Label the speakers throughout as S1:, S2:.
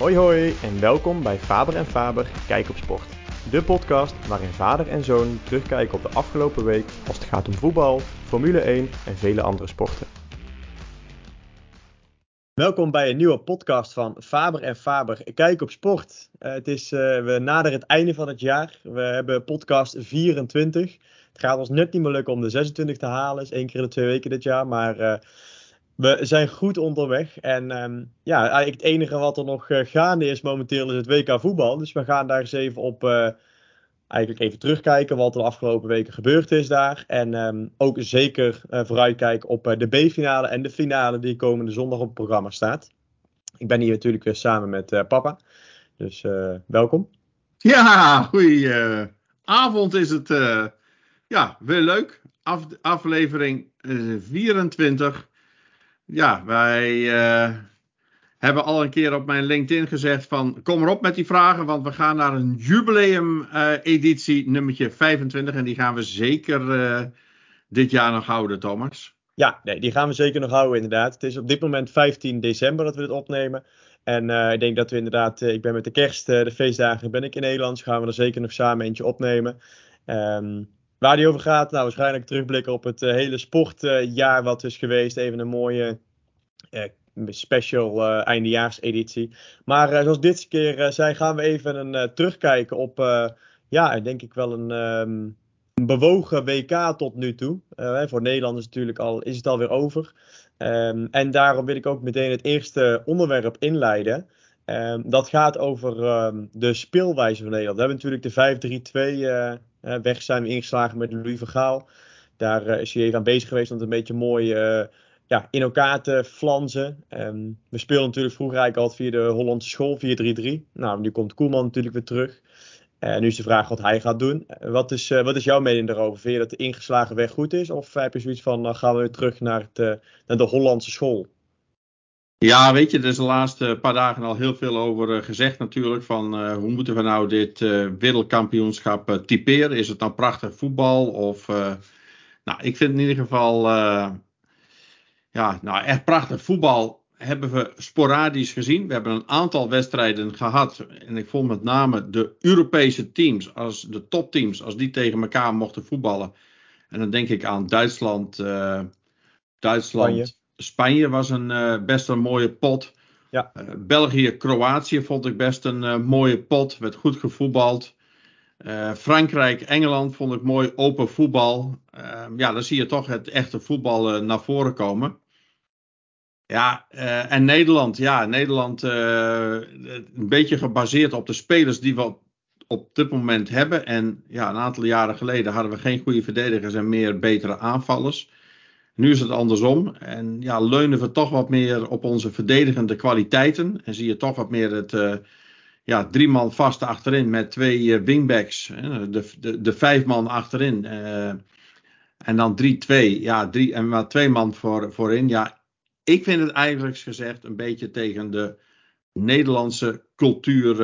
S1: Hoi hoi en welkom bij Faber en Faber Kijk op Sport. De podcast waarin vader en zoon terugkijken op de afgelopen week als het gaat om voetbal, Formule 1 en vele andere sporten. Welkom bij een nieuwe podcast van Faber en Faber Kijk op Sport. Uh, het is, uh, we naderen het einde van het jaar. We hebben podcast 24. Het gaat ons net niet meer lukken om de 26 te halen. is één keer in de twee weken dit jaar. Maar uh, we zijn goed onderweg. En um, ja, het enige wat er nog uh, gaande is momenteel is het WK voetbal. Dus we gaan daar eens even op uh, eigenlijk even terugkijken wat er de afgelopen weken gebeurd is daar. En um, ook zeker uh, vooruitkijken op de B-finale en de finale die komende zondag op het programma staat. Ik ben hier natuurlijk weer samen met papa. Dus welkom.
S2: Ja, goeie avond is het. ja, weer leuk. Af, aflevering 24 ja, wij uh, hebben al een keer op mijn LinkedIn gezegd van kom erop met die vragen, want we gaan naar een jubileum uh, editie nummertje 25 en die gaan we zeker uh, dit jaar nog houden, Thomas.
S1: Ja, nee, die gaan we zeker nog houden inderdaad. Het is op dit moment 15 december dat we dit opnemen. En ik denk dat we inderdaad, ik ben met de kerst, de feestdagen ben ik in Nederland, dus gaan we er zeker nog samen eentje opnemen. Um, Waar die over gaat, nou waarschijnlijk terugblikken op het uh, hele sportjaar uh, wat is geweest. Even een mooie uh, special eindejaarseditie. Maar zoals dit keer zei, gaan we even een, terugkijken op, ja, denk ik wel een, een bewogen WK tot nu toe. voor Nederland is, natuurlijk al, is het alweer over. Um, en daarom wil ik ook meteen het eerste onderwerp inleiden. Um, dat gaat over de speelwijze van Nederland. We hebben natuurlijk de 5-3-2 uh, weg zijn we ingeslagen met Louis van Gaal. Daar uh, is hij even aan bezig geweest om het een beetje mooi uh, ja, in elkaar te flansen. Um, we speelden natuurlijk vroeger eigenlijk al via de Hollandse school 4-3-3. Nou, nu komt Koelman natuurlijk weer terug. En nu is de vraag wat hij gaat doen. Wat is, wat is jouw mening daarover? Vind je dat de ingeslagen weg goed is? Of heb je zoiets van, gaan we weer terug naar, het, naar de Hollandse school?
S2: Ja, weet je, er is de laatste paar dagen al heel veel over uh, gezegd natuurlijk. Van uh, hoe moeten we nou dit uh, wereldkampioenschap typeren? Is het nou prachtig voetbal? Of, nou, ik vind in ieder geval, ja, nou echt prachtig voetbal hebben we sporadisch gezien. We hebben een aantal wedstrijden gehad. En ik vond met name de Europese teams, als de topteams, als die tegen elkaar mochten voetballen. En dan denk ik aan Duitsland, Duitsland. Spanje was een, uh, best een mooie pot. Ja. Uh, België, Kroatië vond ik best een uh, mooie pot. Werd goed gevoetbald. Frankrijk, Engeland vond ik mooi open voetbal. Ehm, ja, dan zie je toch het echte voetbal naar voren komen. Ja, en Nederland. Ja, Nederland een beetje gebaseerd op de spelers die we op dit moment hebben. En ja, een aantal jaren geleden hadden we geen goede verdedigers en meer betere aanvallers. Nu is het andersom. En ja, leunen we toch wat meer op onze verdedigende kwaliteiten. En zie je toch wat meer het uh, ja, drie man vast achterin met twee uh, wingbacks. de, de, de vijf man achterin. En dan 3-2. Ja, drie, en maar twee man voor, voorin. Ja, ik vind het eigenlijk gezegd een beetje tegen de Nederlandse cultuur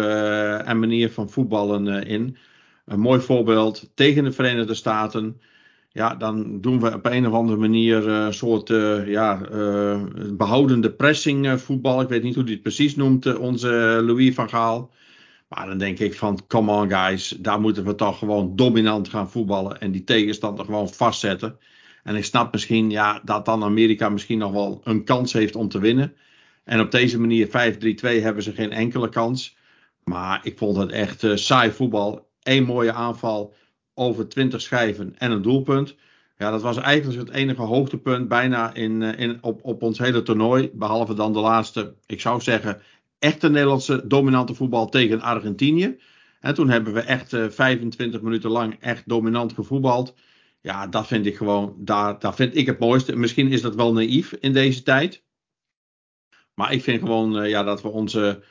S2: en manier van voetballen in. Een mooi voorbeeld tegen de Verenigde Staten ja, dan doen we op een of andere manier een uh, soort uh, ja, uh, behoudende pressing voetbal. Ik weet niet hoe hij het precies noemt, onze Louis van Gaal. Maar dan denk ik van, come on guys, daar moeten we toch gewoon dominant gaan voetballen. En die tegenstander gewoon vastzetten. En ik snap misschien ja, dat dan Amerika misschien nog wel een kans heeft om te winnen. En op deze manier 5-3-2 hebben ze geen enkele kans. Maar ik vond het echt saai voetbal. Eén mooie aanval over 20 schijven en een doelpunt. Ja, dat was eigenlijk het enige hoogtepunt bijna in, eh, in, op, op ons hele toernooi. Behalve dan de laatste, ik zou zeggen, echte Nederlandse dominante voetbal tegen Argentinië. En toen hebben we echt uh, eh, 25 minuten lang echt dominant gevoetbald. Ja, dat vind ik gewoon, daar, daar vind ik het mooiste. Misschien is dat wel naïef in deze tijd. Maar ik vind gewoon uh, ja, dat we onze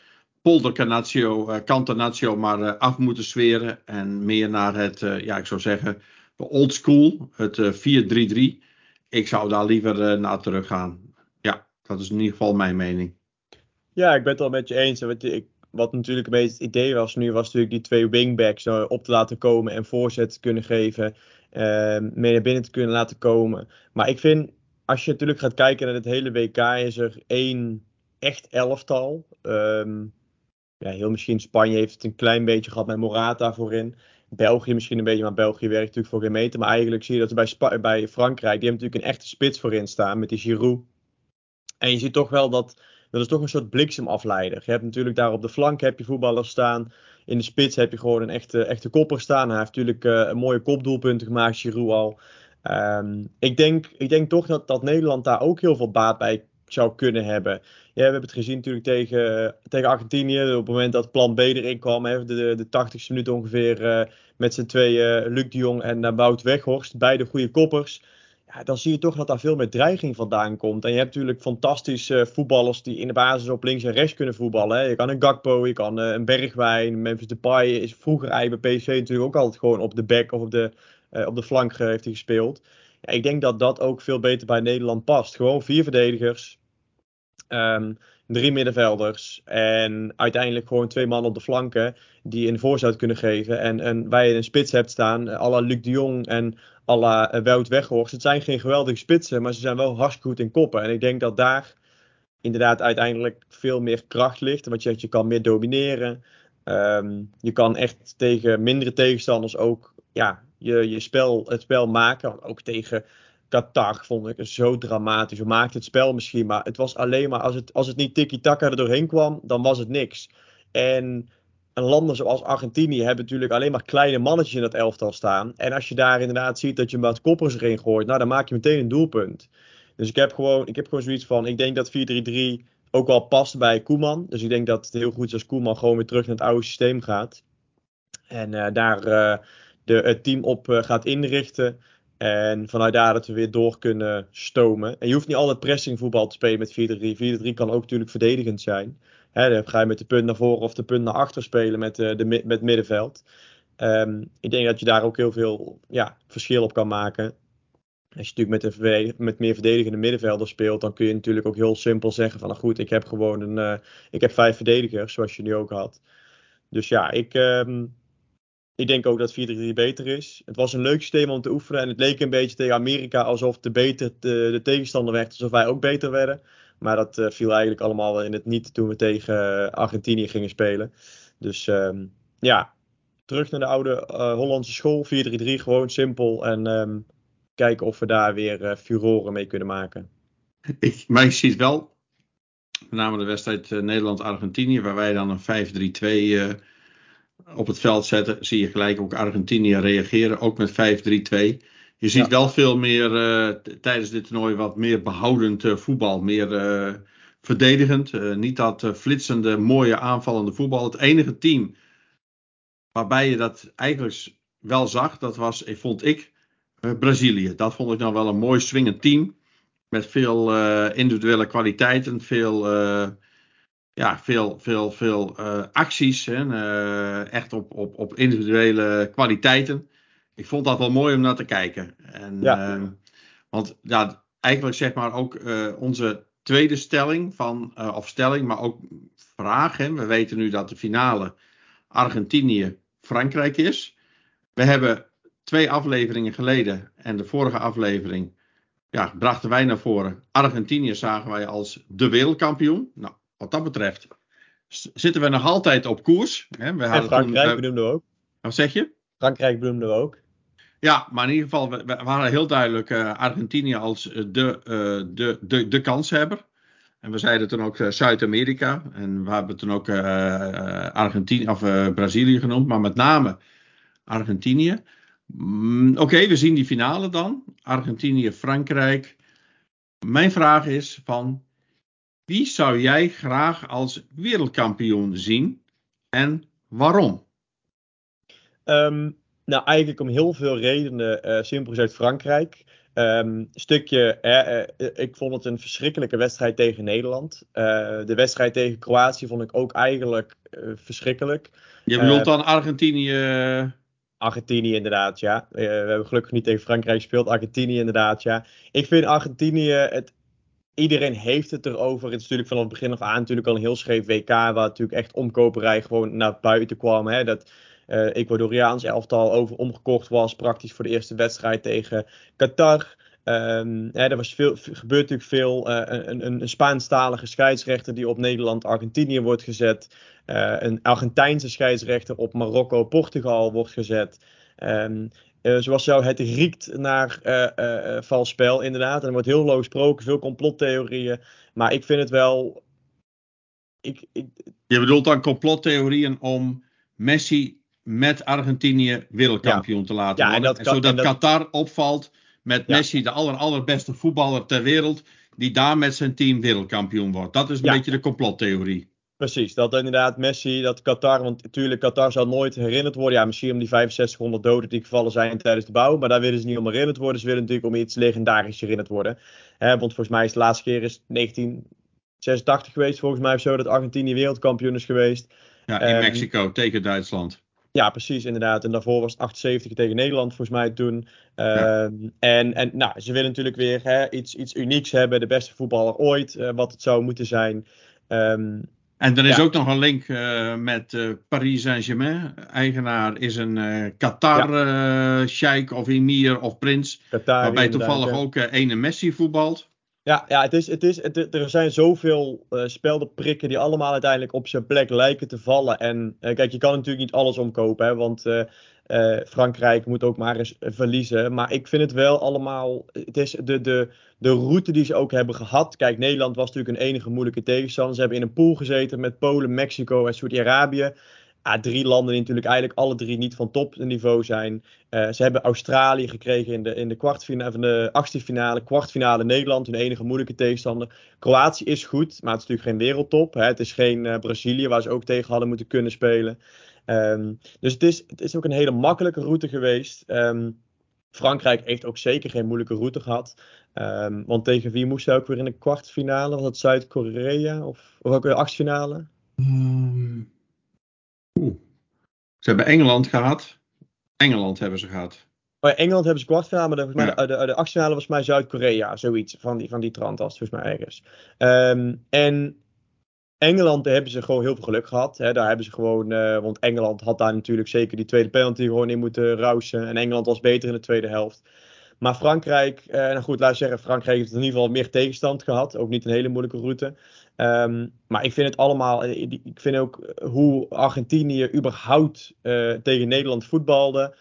S2: poldercanatio, uh, cantanatio maar uh, af moeten zweren. En meer naar het, uh, ja, ik zou zeggen, de old school, het 4-3-3. Ik zou daar liever naar terug gaan. Ja, dat is in ieder geval mijn mening.
S1: Ja, ik ben het wel met je eens. Wat, ik, wat natuurlijk een beetje het idee was nu, was natuurlijk die twee wingbacks op te laten komen en voorzet te kunnen geven. mee naar binnen te kunnen laten komen. Maar ik vind, als je natuurlijk gaat kijken naar het hele WK, is er één echt elftal. Um, heel misschien Spanje heeft het een klein beetje gehad met Morata voorin. België misschien een beetje, maar België werkt natuurlijk voor geen meter. Maar eigenlijk zie je dat bij, Spa bij Frankrijk, die hebben natuurlijk een echte spits voorin staan met die Giroud. En je ziet toch wel dat, dat is toch een soort bliksemafleider. Je hebt natuurlijk daar op de flank heb je voetballers staan. In de spits heb je gewoon een echte, echte kopper staan. Hij heeft natuurlijk uh, een mooie kopdoelpunten gemaakt, Giroud al. Um, ik, denk, ik denk toch dat, dat Nederland daar ook heel veel baat bij zou kunnen hebben. Ja, we hebben het gezien natuurlijk tegen, tegen Argentinië. Op het moment dat plan B erin kwam, hè, de, de 80ste minuut ongeveer, uh, met z'n tweeën, uh, Luc de Jong en uh, Wout Weghorst. Beide goede koppers. Ja, dan zie je toch dat daar veel meer dreiging vandaan komt. En je hebt natuurlijk fantastische voetballers die in de basis op links en rechts kunnen voetballen. Hè. Je kan een Gakpo, je kan een Bergwijn, Memphis Depay is vroeger bij PSV natuurlijk ook altijd gewoon op de back of op de, op de flank heeft hij gespeeld. Ik denk dat dat ook veel beter bij Nederland past. Gewoon vier verdedigers, um, drie middenvelders en uiteindelijk gewoon twee man op de flanken die een voorzet kunnen geven. En, en waar een spits hebt staan, à la Luc de Jong en à la Wout Weghorst. Het zijn geen geweldige spitsen, maar ze zijn wel hartstikke goed in koppen. En ik denk dat daar inderdaad uiteindelijk veel meer kracht ligt. Want je, je kan meer domineren. Um, je kan echt tegen mindere tegenstanders ook ja, je, je spel, het spel maken. Ook tegen Qatar vond ik het zo dramatisch. We maakten het spel misschien, maar het was alleen maar als het, als het niet tiki-taka er doorheen kwam, dan was het niks. En landen zoals Argentinië hebben natuurlijk alleen maar kleine mannetjes in dat elftal staan. En als je daar inderdaad ziet dat je wat koppers erin gooit, nou dan maak je meteen een doelpunt. Dus ik heb gewoon, ik heb gewoon zoiets van, ik denk dat 4-3-3 ook wel past bij Koeman. Dus ik denk dat het heel goed is als Koeman gewoon weer terug naar het oude systeem gaat. En uh, daar uh, de, het team op uh, gaat inrichten. En vanuit daar dat we weer door kunnen stomen. En je hoeft niet altijd pressingvoetbal te spelen met 4-3. 4-3 kan ook natuurlijk verdedigend zijn. Hè, dan ga je met de punt naar voren of de punt naar achter spelen met, uh, de, met middenveld. Um, ik denk dat je daar ook heel veel ja, verschil op kan maken. Als je natuurlijk met, een met meer verdedigende middenvelder speelt, dan kun je natuurlijk ook heel simpel zeggen van nou goed, ik heb gewoon een, uh, ik heb vijf verdedigers, zoals je nu ook had. Dus ja, ik, um, ik denk ook dat 4-3 beter is. Het was een leuk systeem om te oefenen. En het leek een beetje tegen Amerika alsof de, beter, de, de tegenstander werd. Alsof wij ook beter werden. Maar dat uh, viel eigenlijk allemaal in het niet toen we tegen Argentinië gingen spelen. Dus um, ja, terug naar de oude uh, Hollandse school. 4-3-3, gewoon simpel. En um, kijken of we daar weer furoren mee kunnen maken.
S2: Ik, maar je ziet wel, met name de wedstrijd Nederland-Argentinië, waar wij dan een 5-3-2 op het veld zetten, zie je gelijk ook Argentinië reageren, ook met 5-3-2. Je ziet ja. wel veel meer uh, tijdens dit toernooi wat meer behoudend uh, voetbal, meer uh, verdedigend. niet dat flitsende, mooie aanvallende voetbal. Het enige team waarbij je dat eigenlijk wel zag, dat was, vond ik, Brazilië. Dat vond ik nou wel een mooi swingend team. Met veel individuele kwaliteiten, veel ja, veel, veel, veel uh, acties. Hè, uh, echt op, op, op individuele kwaliteiten. Ik vond dat wel mooi om naar te kijken. En, ja. uh, want ja, eigenlijk zeg maar ook onze tweede stelling van, of stelling, maar ook vraag. Hè. We weten nu dat de finale Argentinië-Frankrijk is. We hebben twee afleveringen geleden en de vorige aflevering ja, brachten wij naar voren. Argentinië zagen wij als de wereldkampioen. Nou, wat dat betreft zitten we nog altijd op koers. Hè?
S1: We en Frankrijk toen, benoemden we ook.
S2: Wat zeg je?
S1: Frankrijk benoemden we ook.
S2: Ja, maar in ieder geval, we, we waren heel duidelijk uh, Argentinië als de, uh, de, de, de kanshebber. En we zeiden toen ook Zuid-Amerika. En we hebben toen ook Argentinië of Brazilië genoemd. Maar met name Argentinië. Mm, Oké, okay, we zien die finale dan. Argentinië, Frankrijk. Mijn vraag is van wie zou jij graag als wereldkampioen zien en waarom?
S1: Um, nou, eigenlijk om heel veel redenen. Uh, simpel gezegd Frankrijk. Um, stukje, eh, eh, ik vond het een verschrikkelijke wedstrijd tegen Nederland. Uh, de wedstrijd tegen Kroatië vond ik ook eigenlijk verschrikkelijk.
S2: Je bedoelt dan Argentinië?
S1: Argentinië inderdaad, ja. we hebben gelukkig niet tegen Frankrijk gespeeld. Argentinië inderdaad, ja. Ik vind Argentinië het iedereen heeft het erover. Het is natuurlijk vanaf het begin af aan natuurlijk al een heel scheef WK. Waar natuurlijk echt omkoperij gewoon naar buiten kwam. Hè? Dat uh, Ecuadoriaans elftal over omgekocht was. Praktisch voor de eerste wedstrijd tegen Qatar. Um, hè, er was veel, gebeurt natuurlijk veel. Uh, een, een, een Spaanstalige scheidsrechter die op Nederland-Argentinië wordt gezet. Uh, een Argentijnse scheidsrechter op Marokko-Portugal wordt gezet. Um, uh, zoals jou, het riekt naar vals spel, inderdaad. En er wordt heel low gesproken, veel complottheorieën. Maar ik vind het wel.
S2: Ik, ik... Je bedoelt dan complottheorieën om Messi met Argentinië wereldkampioen ja. te laten ja, worden. En dat, zodat dat... Qatar opvalt met Messi, de aller, allerbeste voetballer ter wereld, die daar met zijn team wereldkampioen wordt. Dat is een beetje de complottheorie.
S1: Precies, dat inderdaad Messi, dat Qatar, want natuurlijk Qatar zal nooit herinnerd worden. Ja, misschien om die 6500 doden die gevallen zijn tijdens de bouw, maar daar willen ze niet om herinnerd worden. Ze willen natuurlijk om iets legendarisch herinnerd worden. want volgens mij is de laatste keer is 1986 geweest, volgens mij of zo, dat Argentinië wereldkampioen is geweest.
S2: Ja, in Mexico tegen Duitsland.
S1: Ja, precies, inderdaad. En daarvoor was het 78 tegen Nederland, volgens mij toen. Ehm, en, en nou, ze willen natuurlijk weer hè, iets, iets unieks hebben. De beste voetballer ooit, uh, wat het zou moeten zijn. Um,
S2: en er is ook nog een link uh, met uh, Paris Saint-Germain. Eigenaar is een Qatar-sheik of emir of prins. Qatar, waarbij toevallig ook ene Messi voetbalt.
S1: Ja, ja het is, het is, het, er zijn zoveel speldenprikken die allemaal uiteindelijk op zijn plek lijken te vallen. En kijk, je kan natuurlijk niet alles omkopen, hè, want uh, Frankrijk moet ook maar eens verliezen. Maar ik vind het wel allemaal, het is de, de, de route die ze ook hebben gehad. Kijk, Nederland was natuurlijk een enige moeilijke tegenstander. Ze hebben in een pool gezeten met Polen, Mexico en Saudi-Arabië ja, drie landen die natuurlijk eigenlijk alle drie niet van topniveau zijn. Uh, ze hebben Australië gekregen in de, in de, kwartfinale, de achtste finale, kwartfinale Nederland, hun enige moeilijke tegenstander. Kroatië is goed, maar het is natuurlijk geen wereldtop. Hè. Het is geen Brazilië waar ze ook tegen hadden moeten kunnen spelen. Um, dus het is, het is ook een hele makkelijke route geweest. Um, Frankrijk heeft ook zeker geen moeilijke route gehad. Um, want tegen wie moest hij ook weer in de kwartfinale? Was het Zuid-Korea of, of ook weer achtfinale? Um,
S2: Oeh. Ze hebben Engeland gehad. Engeland hebben ze gehad.
S1: Oh ja, Engeland hebben ze kwartfinale, maar de, ja. de, de, de achtfinale was mij Zuid-Korea, zoiets van die, van die trant als volgens mij ergens. Um, en Engeland hebben ze gewoon heel veel geluk gehad. Hè. Daar hebben ze gewoon, uh, want Engeland had daar natuurlijk zeker die tweede penalty gewoon in moeten rousen. En Engeland was beter in de tweede helft. Maar Frankrijk, uh, nou goed, we zeggen, Frankrijk heeft in ieder geval meer tegenstand gehad. Ook niet een hele moeilijke route. Um, maar ik vind het allemaal, eh, ik vind ook eh, hoe Argentinië überhaupt tegen Nederland voetbalde.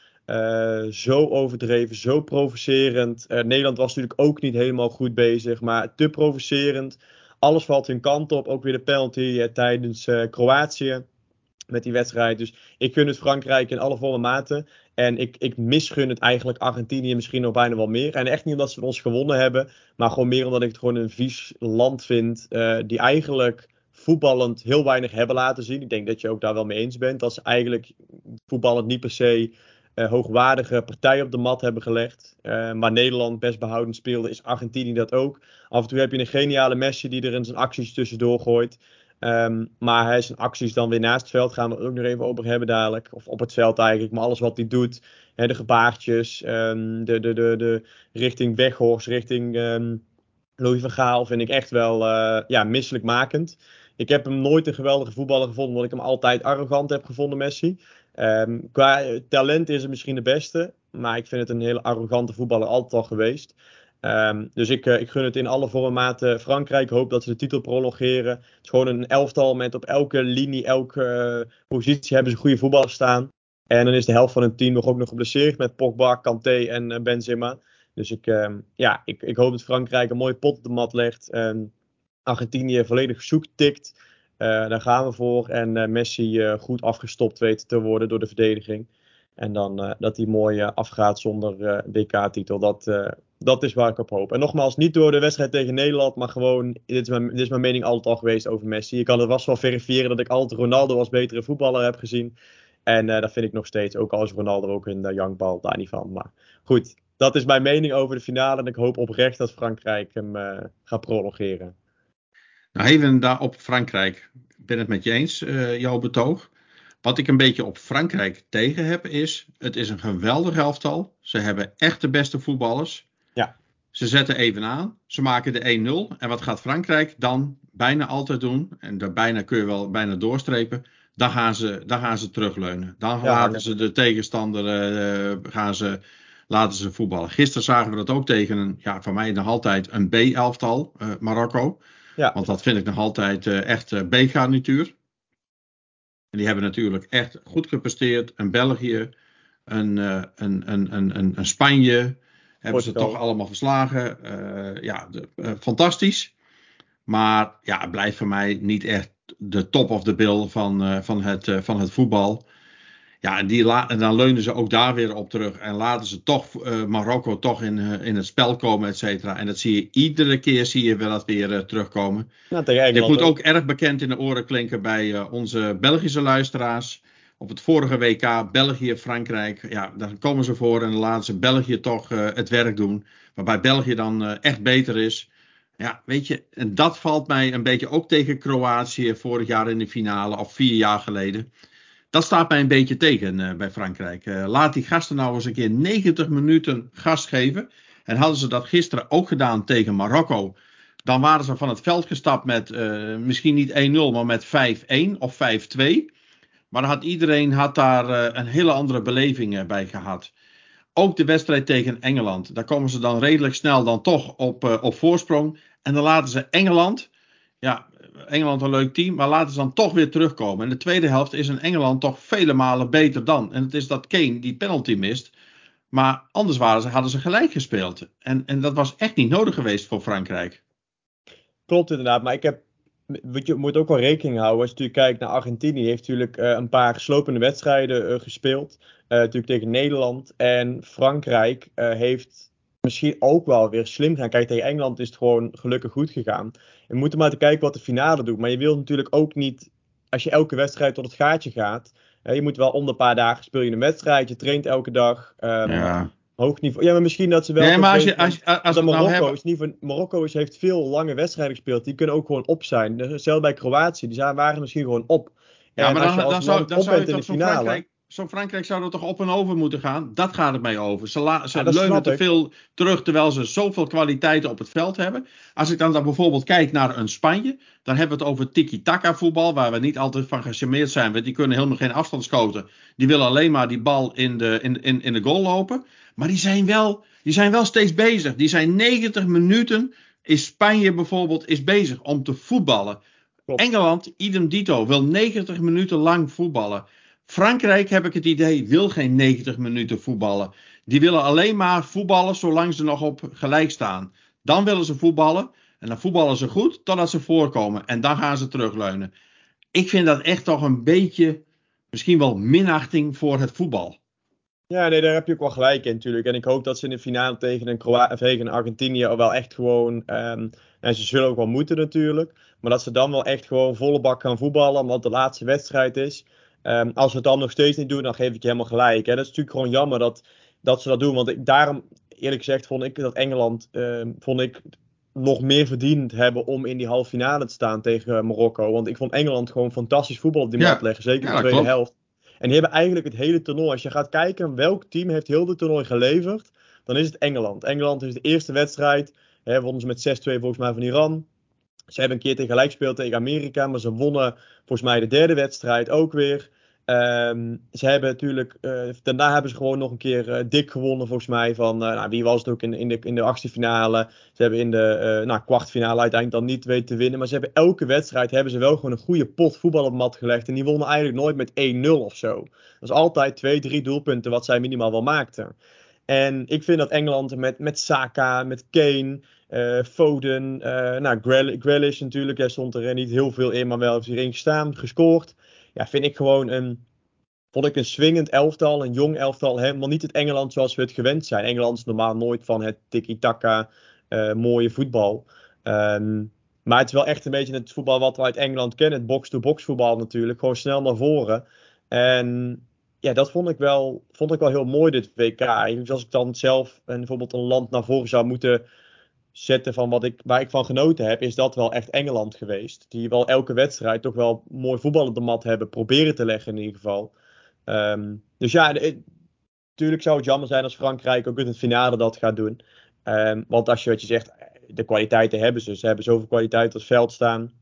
S1: Zo overdreven, zo provocerend. Nederland was natuurlijk ook niet helemaal goed bezig, maar te provocerend. Alles valt hun kant op. Ook weer de penalty tijdens Kroatië met die wedstrijd. Dus ik gun het Frankrijk in alle volle mate. En ik, ik misgun het eigenlijk Argentinië misschien nog bijna wel meer. En echt niet omdat ze ons gewonnen hebben. Maar gewoon meer omdat ik het gewoon een vies land vind. Uh, die eigenlijk voetballend heel weinig hebben laten zien. Ik denk dat je ook daar wel mee eens bent. Dat ze eigenlijk voetballend niet per se uh, hoogwaardige partij op de mat hebben gelegd. Uh, maar Nederland best behoudend speelde, is Argentinië dat ook. Af en toe heb je een geniale Messi die er in zijn acties tussendoor gooit. Um, maar hij zijn acties dan weer naast het veld gaan we het ook nog even over hebben dadelijk. Of op het veld eigenlijk. Maar alles wat hij doet. Hè, de gebaartjes. Um, de, de, de, de richting Weghorst. Richting um, Louis van Gaal. Vind ik echt wel uh, ja, misselijkmakend. Ik heb hem nooit een geweldige voetballer gevonden. Omdat ik hem altijd arrogant heb gevonden, Messi. Qua talent is hij misschien de beste. Maar ik vind het een hele arrogante voetballer altijd al geweest. Um, dus ik, uh, ik gun het in alle vormaten Frankrijk. Hoop dat ze de titel prolongeren. Het is gewoon een elftal met op elke linie, elke uh, positie hebben ze goede voetballers staan. En dan is de helft van het team nog ook nog geblesseerd met Pogba, Kanté en uh, Benzema. Dus ik, uh, ja, ik, ik hoop dat Frankrijk een mooie pot op de mat legt. En Argentinië volledig zoek tikt. Daar gaan we voor. En Messi goed afgestopt weet te worden door de verdediging. En dan dat hij mooi afgaat zonder WK-titel. Dat, dat is waar ik op hoop. En nogmaals, niet door de wedstrijd tegen Nederland, maar gewoon, dit is mijn, dit is mijn mening altijd al geweest over Messi. Je kan het vast wel verifiëren dat ik altijd Ronaldo als betere voetballer heb gezien. En uh, dat vind ik nog steeds, ook als Ronaldo ook een uh, jankbal, daar niet van. Maar goed, dat is mijn mening over de finale. En ik hoop oprecht dat Frankrijk hem uh, gaat prolongeren.
S2: Nou, even daar op Frankrijk. Ik ben het met je eens, jouw betoog. Wat ik een beetje op Frankrijk tegen heb is, het is een geweldig elftal. Ze hebben echt de beste voetballers.
S1: Ja.
S2: Ze zetten even aan, ze maken de 1-0. En wat gaat Frankrijk dan bijna altijd doen? En daar bijna kun je wel bijna doorstrepen. Dan gaan ze, dan gaan ze terugleunen. Dan ja, laten ze de tegenstander uh, gaan ze laten ze voetballen. Gisteren zagen we dat ook tegen een, ja, voor mij nog altijd een B-elftal, uh, Marokko. Ja. Want dat vind ik nog altijd uh, echt uh, B-garnituur. En die hebben natuurlijk echt goed gepresteerd. Een België, een, een, een, een, een, Spanje. Hebben ze toch allemaal verslagen. ja, de, fantastisch. Maar ja, het blijft voor mij niet echt de top of the bill van, van, het, van het voetbal. Ja, en, die en dan leunen ze ook daar weer op terug. En laten ze toch uh, Marokko toch in, uh, in het spel komen, et cetera. En dat zie je iedere keer zie je wel dat weer uh, terugkomen. Nou, moet ook erg bekend in de oren klinken bij onze Belgische luisteraars. Op het vorige WK België, Frankrijk. Ja, daar komen ze voor en dan laten ze België toch het werk doen. Waarbij België dan echt beter is. Ja, weet je, en dat valt mij een beetje ook tegen Kroatië vorig jaar in de finale, of vier jaar geleden dat staat mij een beetje tegen uh, bij Frankrijk. Uh, laat die gasten nou eens een keer 90 minuten gas geven. En hadden ze dat gisteren ook gedaan tegen Marokko. Dan waren ze van het veld gestapt met uh, misschien niet 1-0, maar met 5-1 of 5-2. Maar had iedereen had daar een hele andere beleving bij gehad. Ook de wedstrijd tegen Engeland. Daar komen ze dan redelijk snel dan toch op, op voorsprong. En dan laten ze Engeland ja, Engeland een leuk team, maar laten ze dan toch weer terugkomen. En de tweede helft is in Engeland toch vele malen beter dan. En het is dat Kane die penalty mist. Maar anders waren ze, hadden ze gelijk gespeeld. En, en dat was echt niet nodig geweest voor Frankrijk.
S1: Klopt inderdaad, maar ik heb je moet ook wel rekening houden. Als je natuurlijk kijkt naar Argentinië, heeft natuurlijk uh, een paar slopende wedstrijden uh, gespeeld. Uh, natuurlijk tegen Nederland. En Frankrijk heeft misschien ook wel weer slim gaan. Kijk, tegen Engeland is het gewoon gelukkig goed gegaan. We moeten maar te kijken wat de finale doet. Maar je wilt natuurlijk ook niet, als je elke wedstrijd tot het gaatje gaat. Hè, je moet wel om een paar dagen speel je een wedstrijd. Je traint elke dag. Um, ja. Hoog niveau. Ja, maar misschien dat ze wel.
S2: Nee, maar als je. Als, als, als
S1: Marokko, nou is niet van, Marokko is, heeft veel lange wedstrijden gespeeld. Die kunnen ook gewoon op zijn. Zelfs bij Kroatië. Die zijn, waren misschien gewoon op.
S2: Ja, maar dan, dan, zou, dan zou je toch finale, Frankrijk, zo Frankrijk zou er toch op en over moeten gaan. Dat gaat het mij over. Ze, ze leunen te veel terug terwijl ze zoveel kwaliteiten op het veld hebben. Als ik dan, dan bijvoorbeeld kijk naar een Spanje, dan hebben we het over tiki-taka voetbal, waar we niet altijd van gecharmeerd zijn. Want die kunnen helemaal geen afstand schoten. Die willen alleen maar die bal in de, in, in, in de goal lopen. Maar die zijn, wel, die zijn wel steeds bezig. Die zijn 90 minuten, is Spanje bijvoorbeeld, is bezig om te voetballen. Engeland, idem dito, wil 90 minuten lang voetballen. Frankrijk, heb ik het idee, wil geen 90 minuten voetballen. Die willen alleen maar voetballen zolang ze nog op gelijk staan. Dan willen ze voetballen. En dan voetballen ze goed totdat ze voorkomen. En dan gaan ze terugleunen. Ik vind dat echt toch een beetje, misschien wel minachting voor het voetbal.
S1: Ja, nee, daar heb je ook wel gelijk in natuurlijk. En ik hoop dat ze in de finale tegen een, Kroa tegen Argentinië wel echt gewoon... En ze zullen ook wel moeten natuurlijk. Maar dat ze dan wel echt gewoon volle bak gaan voetballen. Omdat de laatste wedstrijd is. Um, als we het dan nog steeds niet doen, dan geef ik je helemaal gelijk. Hè. Dat is natuurlijk gewoon jammer dat, dat ze dat doen. Want ik, daarom, eerlijk gezegd, vond ik dat Engeland um, vond ik nog meer verdiend hebben om in die halve finale te staan tegen Marokko. Want ik vond Engeland gewoon fantastisch voetbal op die mat leggen. Zeker in de tweede helft. En die hebben eigenlijk het hele toernooi. Als je gaat kijken welk team heeft heel de toernooi geleverd, dan is het Engeland. Engeland is de eerste wedstrijd. Hè, wonnen ze met 6-2 volgens mij van Iran. Ze hebben een keer tegen gelijk gespeeld tegen Amerika, maar ze wonnen volgens mij de derde wedstrijd ook weer. Um, ze hebben natuurlijk, uh, daarna hebben ze gewoon nog een keer uh, dik gewonnen volgens mij van, uh, nou, wie was het ook in, in, de, in de. Ze hebben in de nou, kwartfinale uiteindelijk dan niet weten te winnen. Maar ze hebben elke wedstrijd hebben ze wel gewoon een goede pot voetbal op mat gelegd. En die wonnen eigenlijk nooit met 1-0 of zo. Dat is altijd twee, drie doelpunten wat zij minimaal wel maakten. En ik vind dat Engeland met, met Saka, met Kane, Foden, nou, Grealish natuurlijk, hij stond er niet heel veel in, maar wel heeft erin gestaan, gescoord ja, vind ik gewoon een, vond ik een swingend elftal, een jong elftal. Helemaal niet het Engeland zoals we het gewend zijn. Engeland is normaal nooit van het tiki-taka mooie voetbal. Um, maar het is wel echt een beetje het voetbal wat we uit Engeland kennen. Het box-to-box voetbal natuurlijk. Gewoon snel naar voren. En ja, dat vond ik wel, vond ik wel heel mooi dit WK. als ik dan zelf bijvoorbeeld een land naar voren zou moeten zetten van wat ik, waar ik van genoten heb, is dat wel echt Engeland geweest. Die wel elke wedstrijd toch wel mooi voetbal op de mat hebben proberen te leggen in ieder geval. Um, dus ja, natuurlijk zou het jammer zijn als Frankrijk ook in het finale dat gaat doen. Um, want als je wat je zegt, de kwaliteiten hebben ze. Ze hebben zoveel kwaliteit op het veld staan.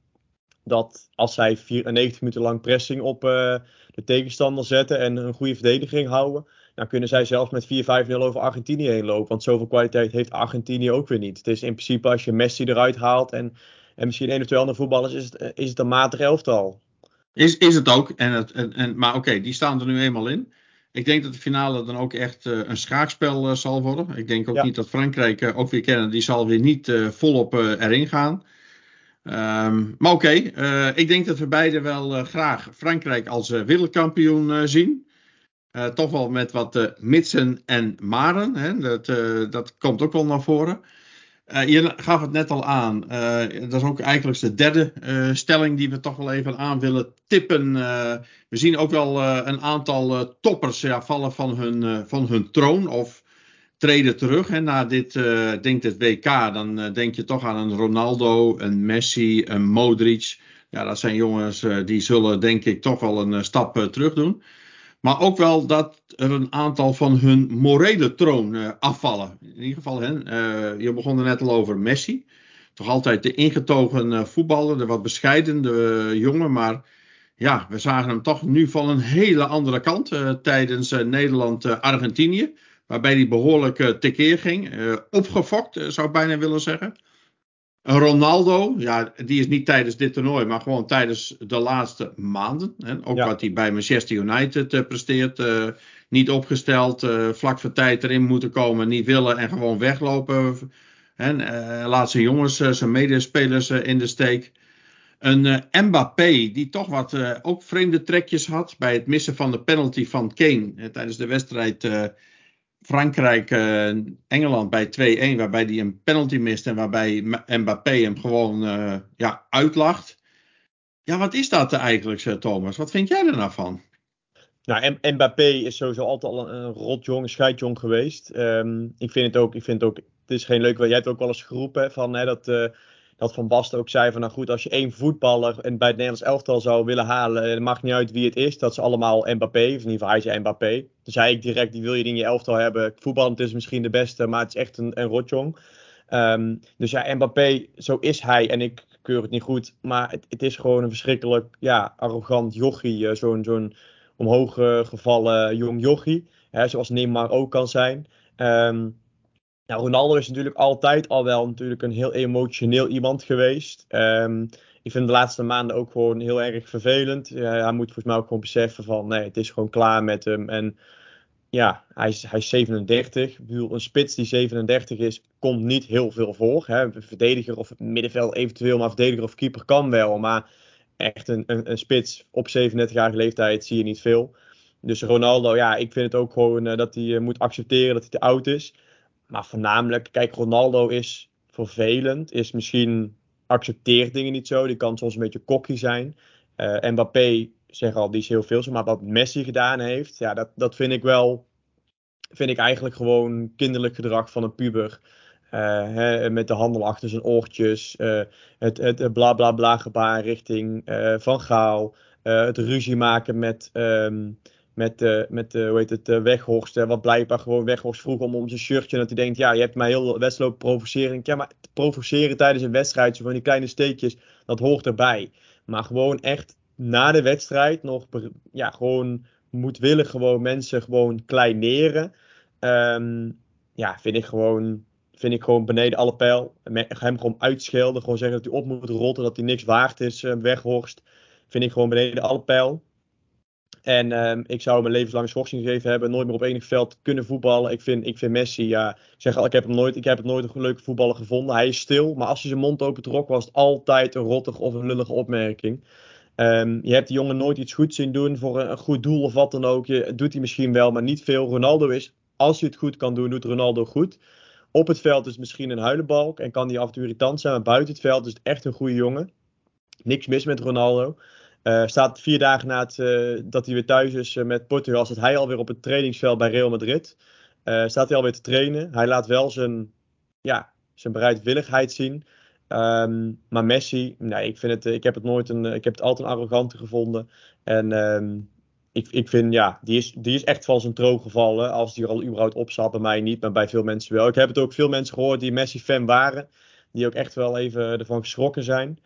S1: Dat als zij 94 minuten lang pressing op uh, de tegenstander zetten en een goede verdediging houden. Nou kunnen zij zelfs met 4-5-0 over Argentinië heen lopen. Want zoveel kwaliteit heeft Argentinië ook weer niet. Het is in principe als je Messi eruit haalt en, en misschien één of twee andere voetballers, is het, is het een matig elftal.
S2: Is, is het ook. En het, en, en, maar oké, die staan er nu eenmaal in. Ik denk dat de finale dan ook echt uh, een schaakspel uh, zal worden. Ik denk ook ja. niet dat Frankrijk uh, ook weer kennen. Die zal weer niet volop erin gaan. Um, maar oké, okay, ik denk dat we beide wel graag Frankrijk als wereldkampioen zien. Toch wel met wat mitsen en maren. Hè? Dat, dat komt ook wel naar voren. Uh, je gaf het net al aan. Uh, dat is ook eigenlijk de derde uh, stelling die we toch wel even aan willen tippen. we zien ook wel een aantal toppers ja, vallen van hun, van hun troon of treden terug. Hè, na dit, denk het WK, dan denk je toch aan een Ronaldo, een Messi, een Modric. Ja, dat zijn jongens die zullen denk ik toch wel een stap terug doen. Maar ook wel dat er een aantal van hun morele troon uh, afvallen. In ieder geval, hè, uh, je begon er net al over Messi. Toch altijd de ingetogen uh, voetballer, de wat bescheidende jongen. Maar ja, we zagen hem toch nu van een hele andere kant tijdens Nederland-Argentinië. waarbij hij behoorlijk tekeer ging. opgefokt, zou ik bijna willen zeggen. Een Ronaldo, ja, die is niet tijdens dit toernooi, maar gewoon tijdens de laatste maanden. Hè. Ook ja. wat hij bij Manchester United uh, presteert. Uh, niet opgesteld, uh, vlak voor tijd erin moeten komen, niet willen en gewoon weglopen. En laat zijn jongens, zijn medespelers in de steek. Een Mbappé, die toch wat ook vreemde trekjes had bij het missen van de penalty van Kane tijdens de wedstrijd Frankrijk-Engeland bij 2-1, waarbij hij een penalty mist en waarbij Mbappé hem gewoon uh, ja, uitlacht. Ja, wat is dat eigenlijk, Thomas? Wat vind jij er nou van?
S1: Nou, Mbappé is sowieso altijd al een, rotjong, een scheidjong geweest. Um, ik vind het ook, ik vind het ook, het is geen leuk, jij hebt ook wel eens geroepen van hè, dat... Uh, dat Van Basten ook zei van nou goed, als je één voetballer bij het Nederlands elftal zou willen halen, het maakt niet uit wie het is, dat ze allemaal Mbappé, of in ieder geval hij zei Mbappé. Zei ik direct, die wil je in je elftal hebben. Voetballend is misschien de beste, maar het is echt een, een rotjong. Um, dus ja, Mbappé, zo is hij en ik keur het niet goed, maar het, het is gewoon een verschrikkelijk, ja, arrogant jochie, zo'n zo'n omhoog gevallen jong jochie, hè, zoals Neymar ook kan zijn. Um, Ronaldo is natuurlijk altijd al wel natuurlijk een heel emotioneel iemand geweest. Um, ik vind de laatste maanden ook gewoon heel erg vervelend. Hij moet volgens mij ook gewoon beseffen van nee, het is gewoon klaar met hem. En ja, hij is, hij is 37. Ik een spits die 37 is, komt niet heel veel voor. Hè. Een verdediger of middenveld eventueel, maar verdediger of keeper kan wel. Maar echt een, een, spits op 37-jarige leeftijd zie je niet veel. Dus Ronaldo, ja, ik vind het ook gewoon uh, dat hij uh, moet accepteren dat hij te oud is. Maar voornamelijk, kijk, Ronaldo is vervelend. Is misschien accepteert dingen niet zo. Die kan soms een beetje cocky zijn. Uh, Mbappé, zeg al, die is heel veel. Maar wat Messi gedaan heeft, ja, dat, dat vind ik wel. Vind ik eigenlijk gewoon kinderlijk gedrag van een puber. Uh, hè, met de handel achter zijn oortjes. Uh, het, het bla bla bla gebaar richting Van Gaal. het ruzie maken met. Um, met, uh, met uh, hoe heet het, uh, Weghorst. wat blijkbaar gewoon Weghorst vroeg om, om zijn shirtje. Dat hij denkt, ja, je hebt mij heel wedstrijd provoceren. Ja, maar provoceren tijdens een wedstrijd, zo van die kleine steekjes, dat hoort erbij. Maar gewoon echt na de wedstrijd nog, ja, gewoon moedwillig gewoon mensen gewoon kleineren. Um, ja, vind ik gewoon, vind ik gewoon beneden alle pijl. Hem gewoon uitschelden, gewoon zeggen dat hij op moet rotten, dat hij niks waard is, Weghorst. Vind ik gewoon beneden alle pijl. En um, ik zou mijn levenslange schorsing gegeven hebben. Nooit meer op enig veld kunnen voetballen. Ik vind, ik vind Messi, ja, ik zeg ik heb hem nooit, ik heb het nooit een leuke voetballer gevonden. Hij is stil, maar als hij zijn mond open trok, was het altijd een rottig of een lullige opmerking. Um, je hebt die jongen nooit iets goeds zien doen voor een, goed doel of wat dan ook. Je, doet hij misschien wel, maar niet veel. Ronaldo is, als hij het goed kan doen, doet Ronaldo goed. Op het veld is misschien een huilenbalk en kan hij af en toe irritant zijn, maar buiten het veld is het echt een goede jongen. Niks mis met Ronaldo. Uh, staat vier dagen na het, uh, dat hij weer thuis is uh, met Portugal, staat hij alweer op het trainingsveld bij Real Madrid. staat hij alweer te trainen. Hij laat wel zijn, ja, zijn bereidwilligheid zien. Um, maar Messi, nee, ik, vind het, ik, heb het nooit een, ik heb het altijd een arrogante gevonden. En um, ik, ik vind, ja, die is, die is echt van zijn troon gevallen. Als die er al überhaupt op zat, bij mij niet, maar bij veel mensen wel. Ik heb het ook veel mensen gehoord die Messi-fan waren. Die ook echt wel even ervan geschrokken zijn.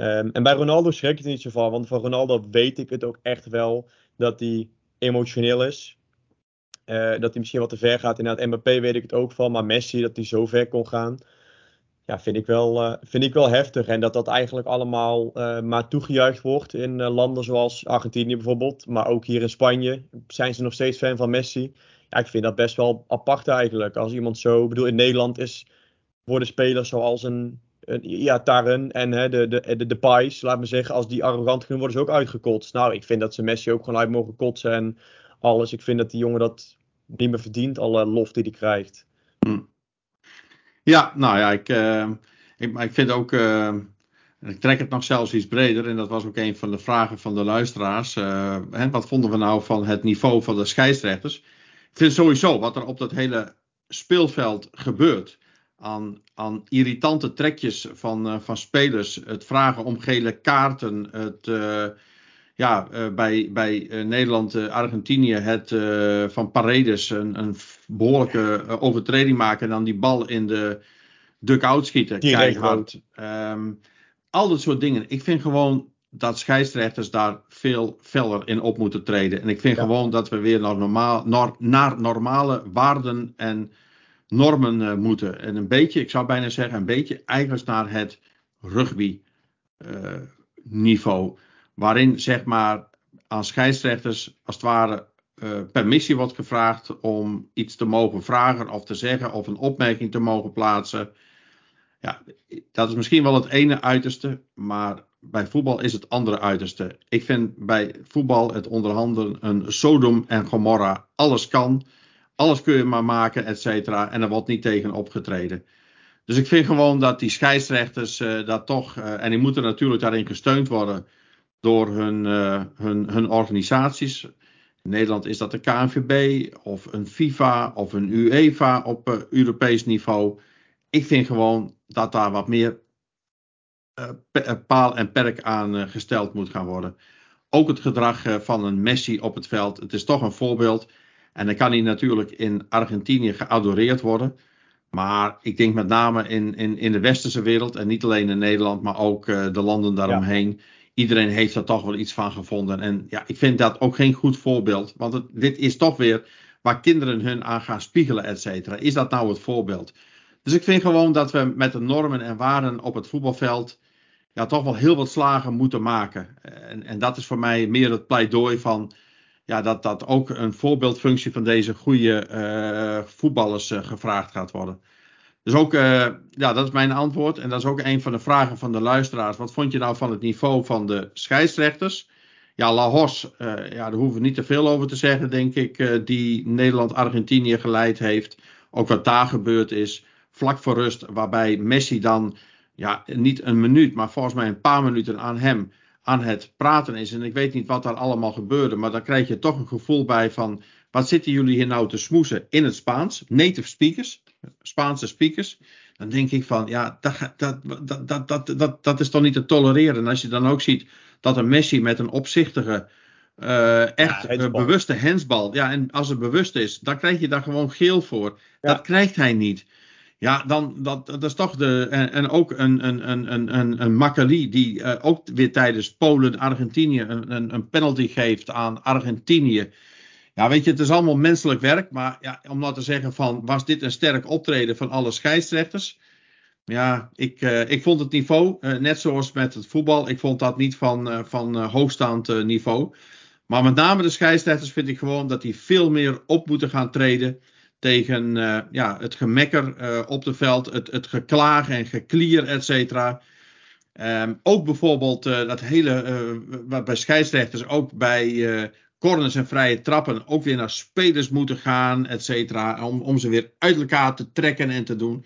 S1: Um, en bij Ronaldo schrik ik het niet zo van, want van Ronaldo weet ik het ook echt wel dat hij emotioneel is. dat hij misschien wat te ver gaat. Inderdaad, Mbappé weet ik het ook van. Maar Messi, dat hij zo ver kon gaan ja, vind ik, wel, uh, vind ik wel heftig. En dat dat eigenlijk allemaal uh, maar toegejuicht wordt in landen zoals Argentinië bijvoorbeeld. Maar ook hier in Spanje zijn ze nog steeds fan van Messi. Ja, ik vind dat best wel apart eigenlijk. Als iemand zo, ik bedoel, in Nederland is, worden spelers zoals een ja, Tarren en hè, de, de, de, de Pais, laat me zeggen, als die arrogant kunnen worden ze ook uitgekotst. Nou, ik vind dat ze Messi ook gewoon uit mogen kotsen en alles. Ik vind dat die jongen dat niet meer verdient, alle lof die hij krijgt.
S2: Hm. Ja, nou ja, ik, uh, ik, ik vind ook. Uh, ik trek het nog zelfs iets breder. En dat was ook een van de vragen van de luisteraars. Uh, hè, wat vonden we nou van het niveau van de scheidsrechters? Ik vind sowieso wat er op dat hele speelveld gebeurt. Aan, aan irritante trekjes van, van spelers. Het vragen om gele kaarten. Het ja, uh, bij, bij uh, Nederland, uh, Argentinië, het van Paredes een, een behoorlijke overtreding maken en dan die bal in de dugout schieten. Keihard. Um, al dat soort dingen. Ik vind gewoon dat scheidsrechters daar veel feller in op moeten treden. En ik vind ja. gewoon dat we weer naar, normaal, naar, naar normale waarden en normen moeten. En een beetje, ik zou bijna zeggen, een beetje eigenlijk naar het rugby niveau waarin zeg maar aan scheidsrechters als het ware uh, permissie wordt gevraagd om iets te mogen vragen of te zeggen of een opmerking te mogen plaatsen. Ja, dat is misschien wel het ene uiterste, maar bij voetbal is het andere uiterste. Ik vind bij voetbal het onderhandelen een Sodom en Gomorra. Alles kan, alles kun je maar maken, et cetera. En er wordt niet tegen opgetreden. Dus ik vind gewoon dat die scheidsrechters uh, dat toch, uh, en die moeten natuurlijk daarin gesteund worden door hun, uh, hun, hun organisaties. In Nederland is dat de KNVB of een FIFA of een UEFA op Europees niveau. Ik vind gewoon dat daar wat meer paal en perk aan gesteld moet gaan worden. Ook het gedrag van een Messi op het veld. Het is toch een voorbeeld. En dan kan hij natuurlijk in Argentinië geadoreerd worden. Maar ik denk met name in, in, in de westerse wereld. En niet alleen in Nederland, maar ook de landen daaromheen. Ja iedereen heeft er toch wel iets van gevonden. En ja, ik vind dat ook geen goed voorbeeld. Want het, dit is toch weer waar kinderen hun aan gaan spiegelen, et cetera. Is dat nou het voorbeeld? Dus ik vind gewoon dat we met de normen en waarden op het voetbalveld. Ja, toch wel heel wat slagen moeten maken. En, en dat is voor mij meer het pleidooi van. Ja, dat, dat ook een voorbeeldfunctie van deze goede uh, voetballers uh, gevraagd gaat worden. Dus ook, uh, ja, dat is mijn antwoord. En dat is ook een van de vragen van de luisteraars. Wat vond je nou van het niveau van de scheidsrechters? Ja, Lahos, ja, daar hoeven we niet te veel over te zeggen, denk ik. Die Nederland-Argentinië geleid heeft. Ook wat daar gebeurd is. Vlak voor rust, waarbij Messi dan, ja, niet een minuut, maar volgens mij een paar minuten aan hem aan het praten is. En ik weet niet wat daar allemaal gebeurde, maar dan krijg je toch een gevoel bij van. Wat zitten jullie hier nou te smoesen in het Spaans? Native speakers. Spaanse speakers. Dan denk ik van, ja, dat, dat, dat, dat, dat, dat, is toch niet te tolereren. En als je dan ook ziet dat een Messi met een opzichtige, uh, echt ja, bewuste hensbal. Ja, en als het bewust is, dan krijg je daar gewoon geel voor. Ja. Dat krijgt hij niet. Ja, dan dat, dat is toch de. En, ook een, een, een, een, een Makkeli die uh, ook weer tijdens Polen-Argentinië een, een, een penalty geeft aan Argentinië. Ja, weet je, het is allemaal menselijk werk. Maar ja, om nou te zeggen van, was dit een sterk optreden van alle scheidsrechters? Ja, ik, uh, ik vond het niveau, uh, net zoals met het voetbal, ik vond dat niet van, van hoogstaand niveau. Maar met name de scheidsrechters vind ik gewoon dat die veel meer op moeten gaan treden tegen ja, het gemekker op het veld, het, het geklaag en geklier, et cetera. Um, ook bijvoorbeeld dat hele, bij scheidsrechters, ook bij corners en vrije trappen ook weer naar spelers moeten gaan, et cetera. Om, om ze weer uit elkaar te trekken en te doen.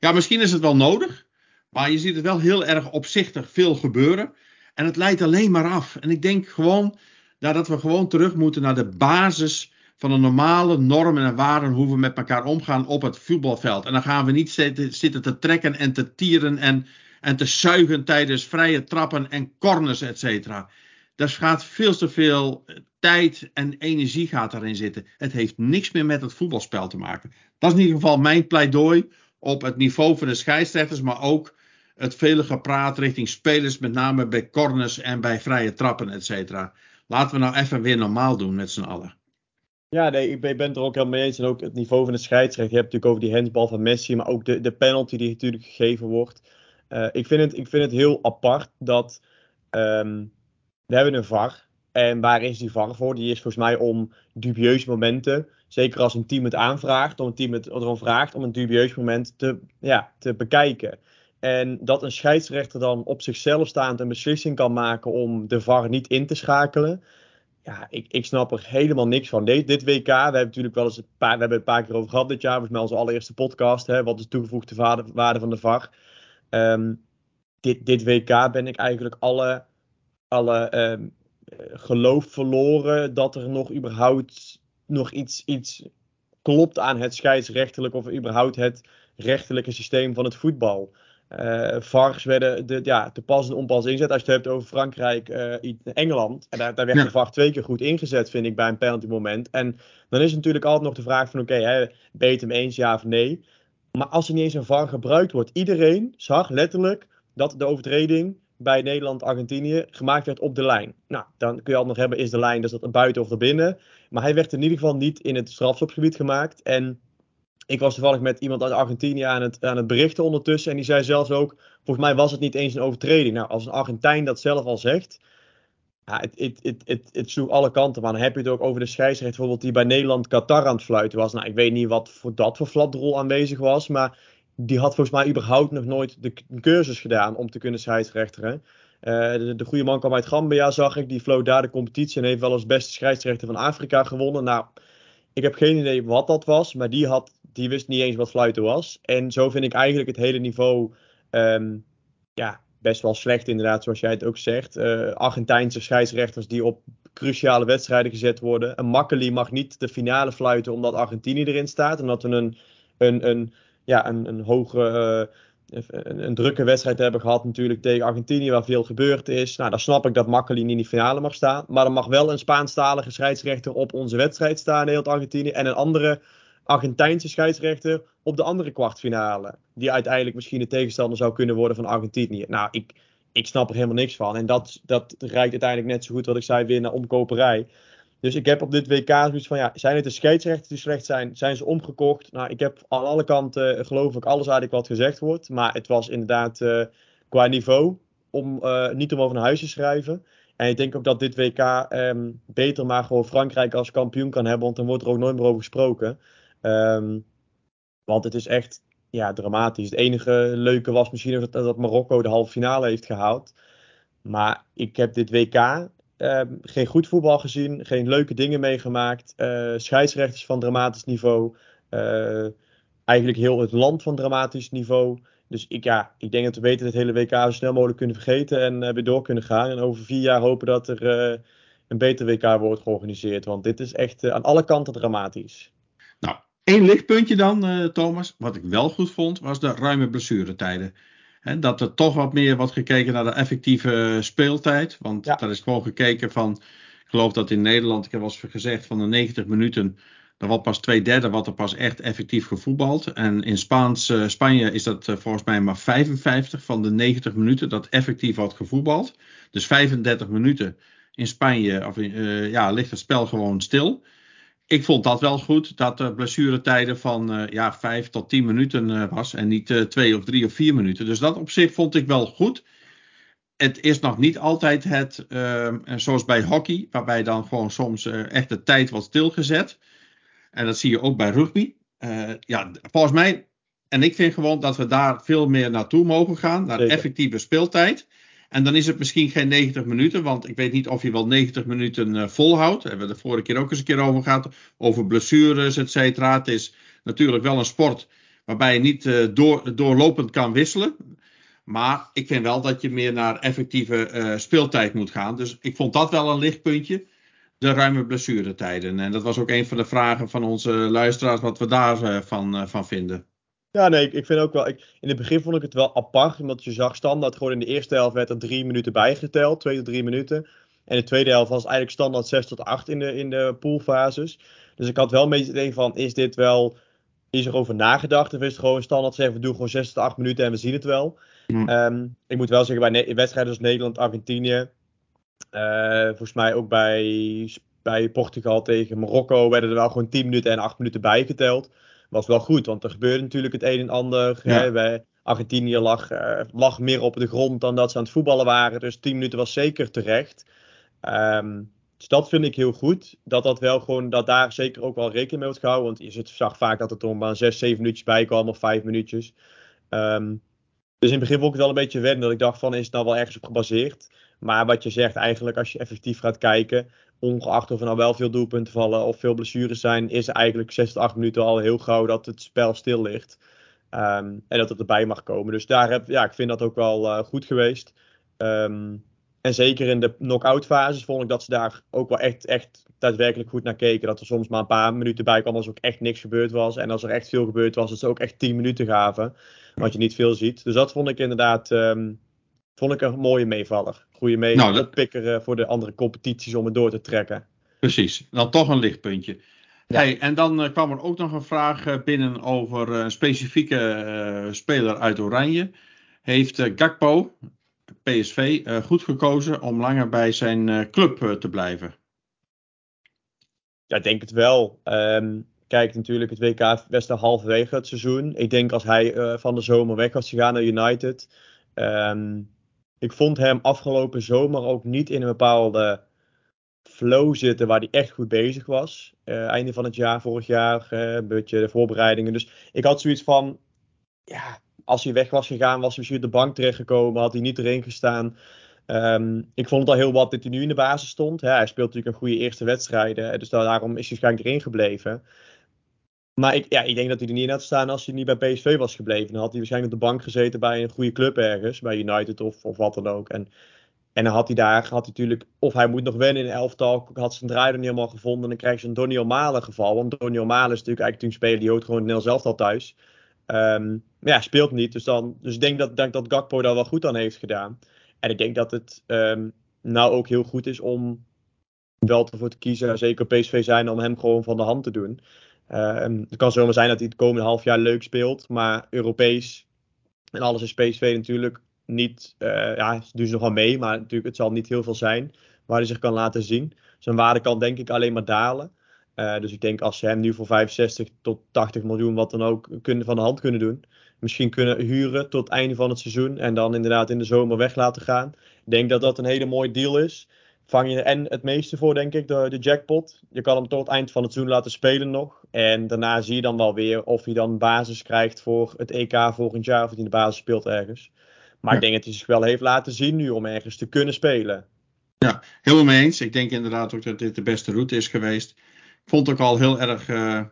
S2: Ja, misschien is het wel nodig. Maar je ziet het wel heel erg opzichtig veel gebeuren. En het leidt alleen maar af. En ik denk gewoon dat we gewoon terug moeten naar de basis van de normale normen en waarden hoe we met elkaar omgaan op het voetbalveld. En dan gaan we niet zitten, te trekken en te tieren en, en te zuigen tijdens vrije trappen en corners, et cetera. Daar gaat veel te veel tijd en energie gaat daarin zitten. Het heeft niks meer met het voetbalspel te maken. Dat is in ieder geval mijn pleidooi op het niveau van de scheidsrechters, maar ook het vele gepraat richting spelers, met name bij corners en bij vrije trappen, et cetera. Laten we nou even weer normaal doen met z'n allen.
S1: Ja, nee, ik ben, het er ook helemaal mee eens. En ook het niveau van de scheidsrechter. Je hebt natuurlijk over die handsbal van Messi, maar ook de, de penalty die natuurlijk gegeven wordt. Eh, ik, vind het, ik vind het heel apart dat ehm, we hebben een VAR. En waar is die VAR voor? Die is volgens mij om dubieuze momenten, zeker als een team het aanvraagt, om een team het erom vraagt om een dubieus moment te, ja, te bekijken. En dat een scheidsrechter dan op zichzelf staand een beslissing kan maken om de VAR niet in te schakelen. Ja, ik, ik snap er helemaal niks van. Dit, dit WK, we hebben natuurlijk wel eens een paar, we hebben het een paar keer over gehad dit jaar. Volgens mij onze allereerste podcast. Hè, wat is de toegevoegde waarde, waarde van de VAR? Um, dit, dit WK ben ik eigenlijk alle, alle um, geloof verloren dat er nog überhaupt nog iets, iets klopt aan het scheidsrechtelijk of überhaupt het rechtelijke systeem van het voetbal. Uh, VARs werden de, ja, te pas en onpas ingezet. Als je het hebt over Frankrijk, uh, Engeland. En daar, daar werd ja. de VAR twee keer goed ingezet, vind ik, bij een penalty moment. En dan is natuurlijk altijd nog de vraag van, oké, okay, ben je het hem eens, ja of nee? Maar als er niet eens een VAR gebruikt wordt, iedereen zag letterlijk dat de overtreding bij Nederland-Argentinië gemaakt werd op de lijn. Nou, dan kun je altijd nog hebben, is de lijn, dus dat buiten of er binnen. Maar hij werd in ieder geval niet in het strafschopgebied gemaakt. En ik was toevallig met iemand uit Argentinië aan het, aan het berichten ondertussen. En die zei zelfs ook, volgens mij was het niet eens een overtreding. Nou, als een Argentijn dat zelf al zegt, ja, het, het, het, het, het sloeg alle kanten. Maar dan heb je het ook over de scheidsrechter bijvoorbeeld die bij Nederland-Qatar aan het fluiten was. Nou, ik weet niet wat voor dat voor flatrol aanwezig was, maar die had volgens mij überhaupt nog nooit de cursus gedaan om te kunnen scheidsrechteren. Uh, de, de, goede man kwam uit Gambia, zag ik. Die floot daar de competitie en heeft wel als beste scheidsrechter van Afrika gewonnen. Nou, ik heb geen idee wat dat was, maar die, had, die wist niet eens wat fluiten was. En zo vind ik eigenlijk het hele niveau um, ja, best wel slecht, inderdaad, zoals jij het ook zegt. Uh, Argentijnse scheidsrechters die op cruciale wedstrijden gezet worden. Een Makkeli mag niet de finale fluiten omdat Argentinië erin staat. Omdat we een, een, een, ja, een, een hoge. Uh, een, een, drukke wedstrijd hebben gehad natuurlijk tegen Argentinië, waar veel gebeurd is. Nou, dan snap ik dat Makkeli niet in de finale mag staan. Maar er mag wel een Spaanstalige scheidsrechter op onze wedstrijd staan, Nederland Argentinië. En een andere Argentijnse scheidsrechter op de andere kwartfinale. Die uiteindelijk misschien de tegenstander zou kunnen worden van Argentinië. Nou, ik, ik snap er helemaal niks van. En dat, dat reikt uiteindelijk net zo goed wat ik zei weer naar omkoperij. Dus ik heb op dit WK zoiets van, ja, zijn het de scheidsrechters die slecht zijn? Zijn ze omgekocht? Nou, ik heb aan alle kanten, uh, geloof ik, alles eigenlijk wat gezegd wordt. Maar het was inderdaad uh, qua niveau om uh, niet om over naar huis te schrijven. En ik denk ook dat dit WK um, beter maar gewoon Frankrijk als kampioen kan hebben. Want dan wordt er ook nooit meer over gesproken. Um, want het is echt ja, dramatisch. Het enige leuke was misschien dat, Marokko de halve finale heeft gehaald. Maar ik heb dit WK uh, geen goed voetbal gezien, geen leuke dingen meegemaakt. Uh, scheidsrechters van dramatisch niveau. Uh, eigenlijk heel het land van dramatisch niveau. Dus ik, ja, ik denk dat we weten het hele WK zo snel mogelijk kunnen vergeten en weer door kunnen gaan. En over vier jaar hopen dat er een beter WK wordt georganiseerd. Want dit is echt aan alle kanten dramatisch.
S2: Nou, één lichtpuntje dan, Thomas. Wat ik wel goed vond, was de ruime blessuretijden. He, dat er toch wat meer wordt gekeken naar de effectieve speeltijd. Want ja. daar is gewoon gekeken van. Ik geloof dat in Nederland, ik heb al eens gezegd, van de 90 minuten. Dan wordt pas twee derde wat er pas echt effectief gevoetbald. En in Spaans, uh, Spanje is dat uh, volgens mij maar 55 van de 90 minuten dat effectief wordt gevoetbald. Dus 35 minuten in Spanje of, uh, ja, ligt het spel gewoon stil ik vond dat wel goed, dat de blessuretijden van uh, ja, 5 tot 10 minuten uh, was en niet uh, 2 of 3 of 4 minuten. Dus dat op zich vond ik wel goed. Het is nog niet altijd het, zoals bij hockey, waarbij dan gewoon soms echt de tijd wordt stilgezet. En dat zie je ook bij rugby. ja, volgens mij, en ik vind gewoon dat we daar veel meer naartoe mogen gaan, naar effectieve speeltijd. En dan is het misschien geen 90 minuten, want ik weet niet of je wel 90 minuten uh, volhoudt. Daar hebben we de vorige keer ook eens een keer over gehad. Over blessures, et cetera. Het is natuurlijk wel een sport waarbij je niet uh, door, doorlopend kan wisselen. Maar ik vind wel dat je meer naar effectieve uh, speeltijd moet gaan. Dus ik vond dat wel een lichtpuntje. De ruime blessuretijden. En dat was ook een van de vragen van onze luisteraars, wat we daarvan van vinden.
S1: Ja, nee, ik, ik vind ook wel. Ik, in het begin vond ik het wel apart, omdat je zag standaard gewoon in de eerste helft werd er drie minuten bijgeteld, twee tot drie minuten. En de tweede helft was eigenlijk standaard 6 tot 8 in de, in de poolfases. Dus ik had wel een beetje het idee van, is dit wel, is er over nagedacht? Of is het gewoon standaard zeggen, we doen gewoon 6 tot 8 minuten en we zien het wel. Mm. Um, ik moet wel zeggen, bij wedstrijden als Nederland, Argentinië, uh, volgens mij ook bij bij Portugal tegen Marokko werden er wel gewoon 10 minuten en 8 minuten bijgeteld. Was wel goed, want er gebeurde natuurlijk het een en ander.
S2: Ja.
S1: Hè, bij Argentinië lag, eh, lag meer op de grond dan dat ze aan het voetballen waren. Dus 10 minuten was zeker terecht. Ehm, dus dat vind ik heel goed. Dat, dat, wel gewoon, dat daar zeker ook wel rekening mee wordt gehouden. Want je zit- zag vaak dat er er maar 6, 7 minuutjes bij kwam of 5 minuutjes. Ehm, dus in het begin vond ik het wel een beetje wennen. Dat ik dacht van, is het nou wel ergens op gebaseerd? Maar wat je zegt, eigenlijk als je effectief gaat kijken, ongeacht of er nou wel veel doelpunten vallen of veel blessures zijn, is eigenlijk 6 tot 8 minuten al heel gauw dat het spel stil ligt. Ehm, en dat het erbij mag komen. Dus daar heb, ja, ik vind dat ook wel eh, goed geweest. Ehm, en zeker in de knock-out fases vond ik dat ze daar ook wel echt, echt daadwerkelijk goed naar keken. Dat er soms maar een paar minuten bij kwam als ook echt niks gebeurd was. En als er echt veel gebeurd was, dat ze ook echt 10 minuten gaven. Wat je niet veel ziet. Dus dat vond ik inderdaad ehm, vond ik een mooie meevaller. Goede mee
S2: Nou,
S1: oppikker voor de andere competities om het door te trekken.
S2: Precies, dan toch een lichtpuntje.
S1: Ja.
S2: Hey, en dan eh, kwam er ook nog een vraag eh, binnen over eh, een specifieke speler uit Oranje. Heeft Gakpo, PSV, goed gekozen om langer bij zijn club te blijven?
S1: Ja, ik denk het wel. Ehm, kijk, natuurlijk, het WK best al halverwege het seizoen. Ik denk als hij van de zomer weg was gegaan naar United. ehm, ik vond hem afgelopen zomer ook niet in een bepaalde flow zitten waar hij echt goed bezig was. Eh, einde van het jaar, vorig jaar, eh, een beetje de voorbereidingen. Dus ik had zoiets van, ja, als hij weg was gegaan, was hij misschien op de bank terechtgekomen, had hij niet erin gestaan. Ehm, ik vond het al heel wat dat hij nu in de basis stond. Hè, hij speelt natuurlijk een goede eerste wedstrijden, dus daarom is hij waarschijnlijk erin gebleven. Maar ik, ja, ik denk dat hij er niet in had staan als hij niet bij PSV was gebleven. Dan had hij waarschijnlijk op de bank gezeten bij een goede club ergens, bij United of, of wat dan ook. En, en dan had hij daar, had hij natuurlijk, of hij moet nog wennen in een elftal, had zijn draai er niet helemaal gevonden. Dan krijg je een Donny Malen geval. Want Donny Malen is natuurlijk eigenlijk een speler die hoort gewoon in Nederlands elftal thuis. Ehm, maar ja, speelt niet. Dus, dan, dus ik denk dat, denk dat Gakpo daar wel goed aan heeft gedaan. En ik denk dat het ehm, nou ook heel goed is om wel ervoor te kiezen, zeker PSV zijn, om hem gewoon van de hand te doen. Ehm, het kan zomaar zijn dat hij het komende half jaar leuk speelt, maar Europees en alles is PSV natuurlijk niet. eh ja, ze doen ze nog wel mee, maar natuurlijk, het zal niet heel veel zijn waar hij zich kan laten zien. Zijn waarde kan denk ik alleen maar dalen. Eh, dus ik denk als ze hem nu voor 65 tot 80 miljoen, wat dan ook, kunnen, van de hand kunnen doen. Misschien kunnen huren tot het einde van het seizoen. En dan inderdaad in de zomer weg laten gaan. Ik denk dat dat een hele mooie deal is. Vang je en het meeste voor, denk ik, de, de jackpot. Je kan hem tot het eind van het seizoen laten spelen nog. En daarna zie je dan wel weer of hij dan basis krijgt voor het EK volgend jaar. Of hij in de basis speelt ergens. Maar
S2: Ja.
S1: ik denk dat hij zich wel heeft laten zien nu om ergens te kunnen spelen.
S2: Helemaal mee eens. Ik denk inderdaad ook dat dit de beste route is geweest. Ik vond het ook al heel erg eh,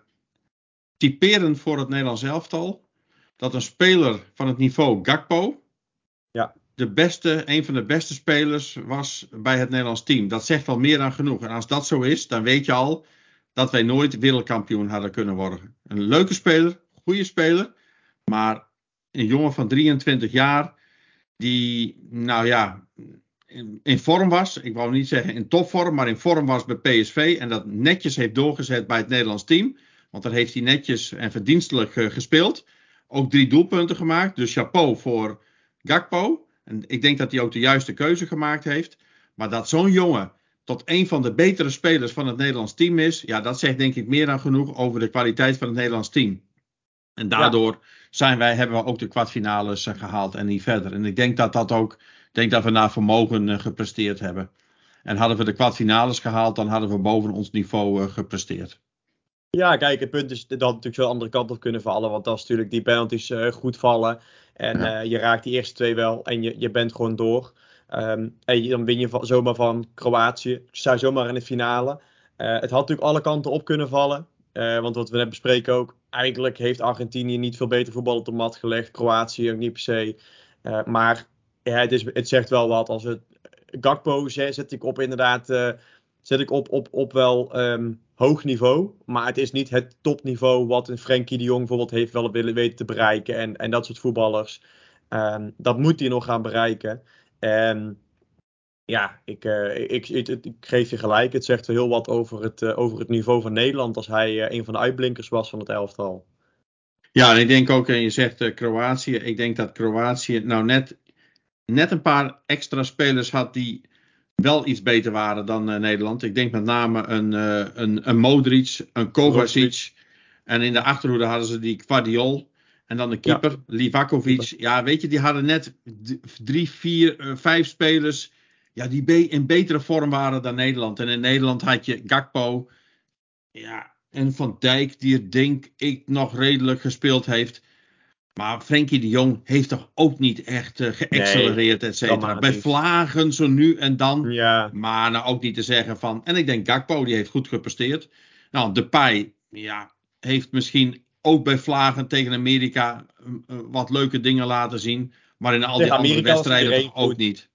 S2: typerend voor het Nederlands elftal. Dat een speler van het niveau Gakpo.
S1: Ja.
S2: De beste, een van de beste spelers was bij het Nederlands team. Dat zegt al meer dan genoeg. En als dat zo is, dan weet je al dat wij nooit wereldkampioen hadden kunnen worden. Een leuke speler, goede speler. Maar een jongen van 23 jaar. Die, nou ja, in, in vorm was. Ik wou niet zeggen in topvorm, maar in vorm was bij PSV. En dat netjes heeft doorgezet bij het Nederlands team. Want daar heeft hij netjes en verdienstelijk eh, gespeeld. Ook drie doelpunten gemaakt. Dus chapeau voor Gakpo. En ik denk dat hij ook de juiste keuze gemaakt heeft. Maar dat zo'n jongen tot een van de betere spelers van het Nederlands team is. Ja, dat zegt denk ik meer dan genoeg over de kwaliteit van het Nederlands team. En daardoor zijn wij, hebben we ook de kwartfinales eh, gehaald en niet verder. En ik denk dat dat ook, denk dat we naar vermogen eh, gepresteerd hebben. En hadden we de kwartfinales gehaald, dan hadden we boven ons niveau eh, gepresteerd.
S1: Ja, kijk, het punt is dat natuurlijk zo de andere kant op kunnen vallen. Want dat is natuurlijk die penalties eh, goed vallen. En
S2: Ja.
S1: eh, je raakt die eerste twee wel. En je, je bent gewoon door. Ehm, en je- dan win je van, zomaar van Kroatië. Sta je zomaar in de finale. Eh, het had natuurlijk alle kanten op kunnen vallen. Want wat we net bespreken ook. Eigenlijk heeft Argentinië niet veel beter voetbal op de mat gelegd. Kroatië ook niet per se. Maar ja, het, is, het zegt wel wat. Als het Gakpo zet, zet ik op inderdaad. zet ik op, op, op wel ehm, hoog niveau. Maar het is niet het topniveau wat een Frenkie de Jong bijvoorbeeld heeft wel willen weten te bereiken. En, en dat soort voetballers. Ehm, dat moet hij nog gaan bereiken. En ja, ik, eh, ik, ik, ik, geef je gelijk. Het zegt heel wat over het, eh, over het niveau van Nederland. Als hij eh, een van de uitblinkers was van het elftal.
S2: Ja, en ik denk ook, en je zegt Kroatië. Ik denk dat Kroatië nou net, net een paar extra spelers had die wel iets beter waren dan Nederland. Ik denk met name een, een, een Modric, een Kovacic. En in de achterhoede hadden ze die Guardiol. En dan de keeper, ja. Livakovic. Ja, weet je, die hadden net drie, vier, vijf spelers. Ja, die in betere vorm waren dan Nederland. En in Nederland had je Gakpo. Ja, en Van Dijk, die er denk ik nog redelijk gespeeld heeft. Maar Frenkie de Jong heeft toch ook niet echt uh, geaccelereerd, nee, et cetera. Bij vlagen zo nu en dan.
S1: Ja.
S2: Maar nou ook niet te zeggen van. En ik denk Gakpo, die heeft goed gepresteerd. Nou, Depay, ja, heeft misschien ook bij vlagen tegen Amerika uh, wat leuke dingen laten zien. Maar in al die andere wedstrijden toch ook niet.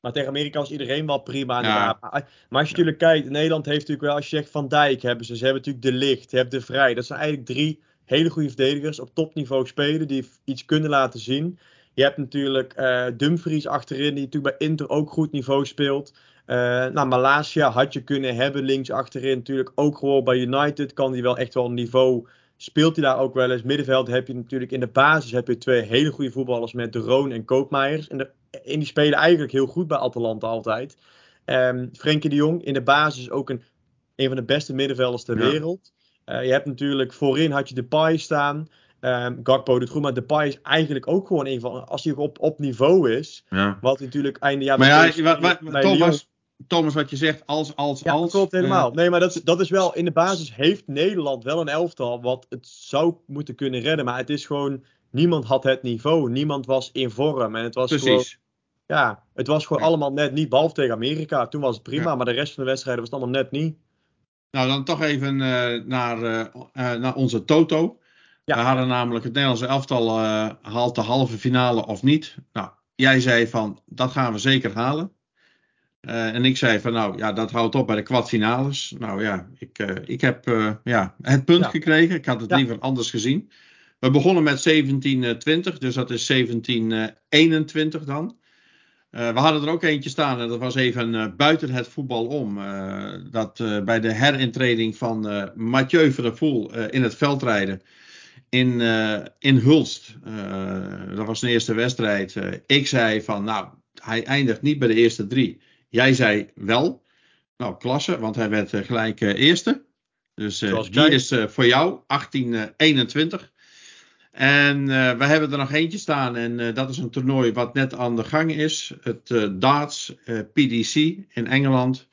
S1: Maar tegen Amerika was iedereen wel prima. Maar als je natuurlijk kijkt, Nederland heeft natuurlijk wel, als je zegt Van Dijk hebben ze, ze hebben natuurlijk De Licht, je hebt De Vrij. Dat zijn eigenlijk drie hele goede verdedigers op topniveau spelen, die iets kunnen laten zien. Je hebt natuurlijk uh, Dumfries achterin, die natuurlijk bij Inter ook goed niveau speelt. Uh, nou, Malaysia had je kunnen hebben links achterin. Natuurlijk ook gewoon bij United kan hij wel echt wel een niveau. Speelt hij daar ook wel eens. Middenveld heb je natuurlijk in de basis heb je twee hele goede voetballers met De Roon en Koopmeijers. En, de, en die spelen eigenlijk heel goed bij Atalanta altijd. Um, Frenkie de Jong in de basis ook een, een van de beste middenvelders ter ja. wereld. Uh, je hebt natuurlijk voorin had je de Depay staan. Um, Gakpo doet goed, maar Depay is eigenlijk ook gewoon een van... Als hij op, op niveau is,
S2: ja.
S1: wat natuurlijk einde jaar...
S2: Maar ja, wat, wat, Thomas, Thomas, wat je zegt, als, als,
S1: ja,
S2: als...
S1: klopt helemaal. Uh, nee, maar dat is, dat is wel... In de basis heeft Nederland wel een elftal wat het zou moeten kunnen redden. Maar het is gewoon... Niemand had het niveau. Niemand was in vorm. En het was
S2: Precies.
S1: gewoon... Ja, het was gewoon ja. allemaal net niet. Behalve tegen Amerika. Toen was het prima. Maar de rest van de wedstrijden was het allemaal net niet.
S2: Nou, dan toch even uh, naar, uh, naar onze Toto. Ja. We hadden namelijk het Nederlandse elftal uh, haalt de halve finale of niet. Nou, jij zei van dat gaan we zeker halen. en ik zei van nou ja, dat houdt op bij de kwartfinales. Nou ja, ik, ik heb ja, het punt ja. gekregen. Ik had het ja. liever anders gezien. We begonnen met 17-20, dus dat is 17-21 dan. Uh, we hadden er ook eentje staan en dat was even uh, buiten het voetbal om. Uh, dat bij de herintreding van Mathieu van der Poel in het veldrijden in, in Hulst. dat was zijn eerste wedstrijd. ik zei van nou, hij eindigt niet bij de eerste drie. Jij zei wel. Nou, klasse, want hij werd gelijk eerste. Dus die is voor jou 1821. En uh, we hebben er nog eentje staan en uh, dat is een toernooi wat net aan de gang is. Het uh, Darts PDC in Engeland.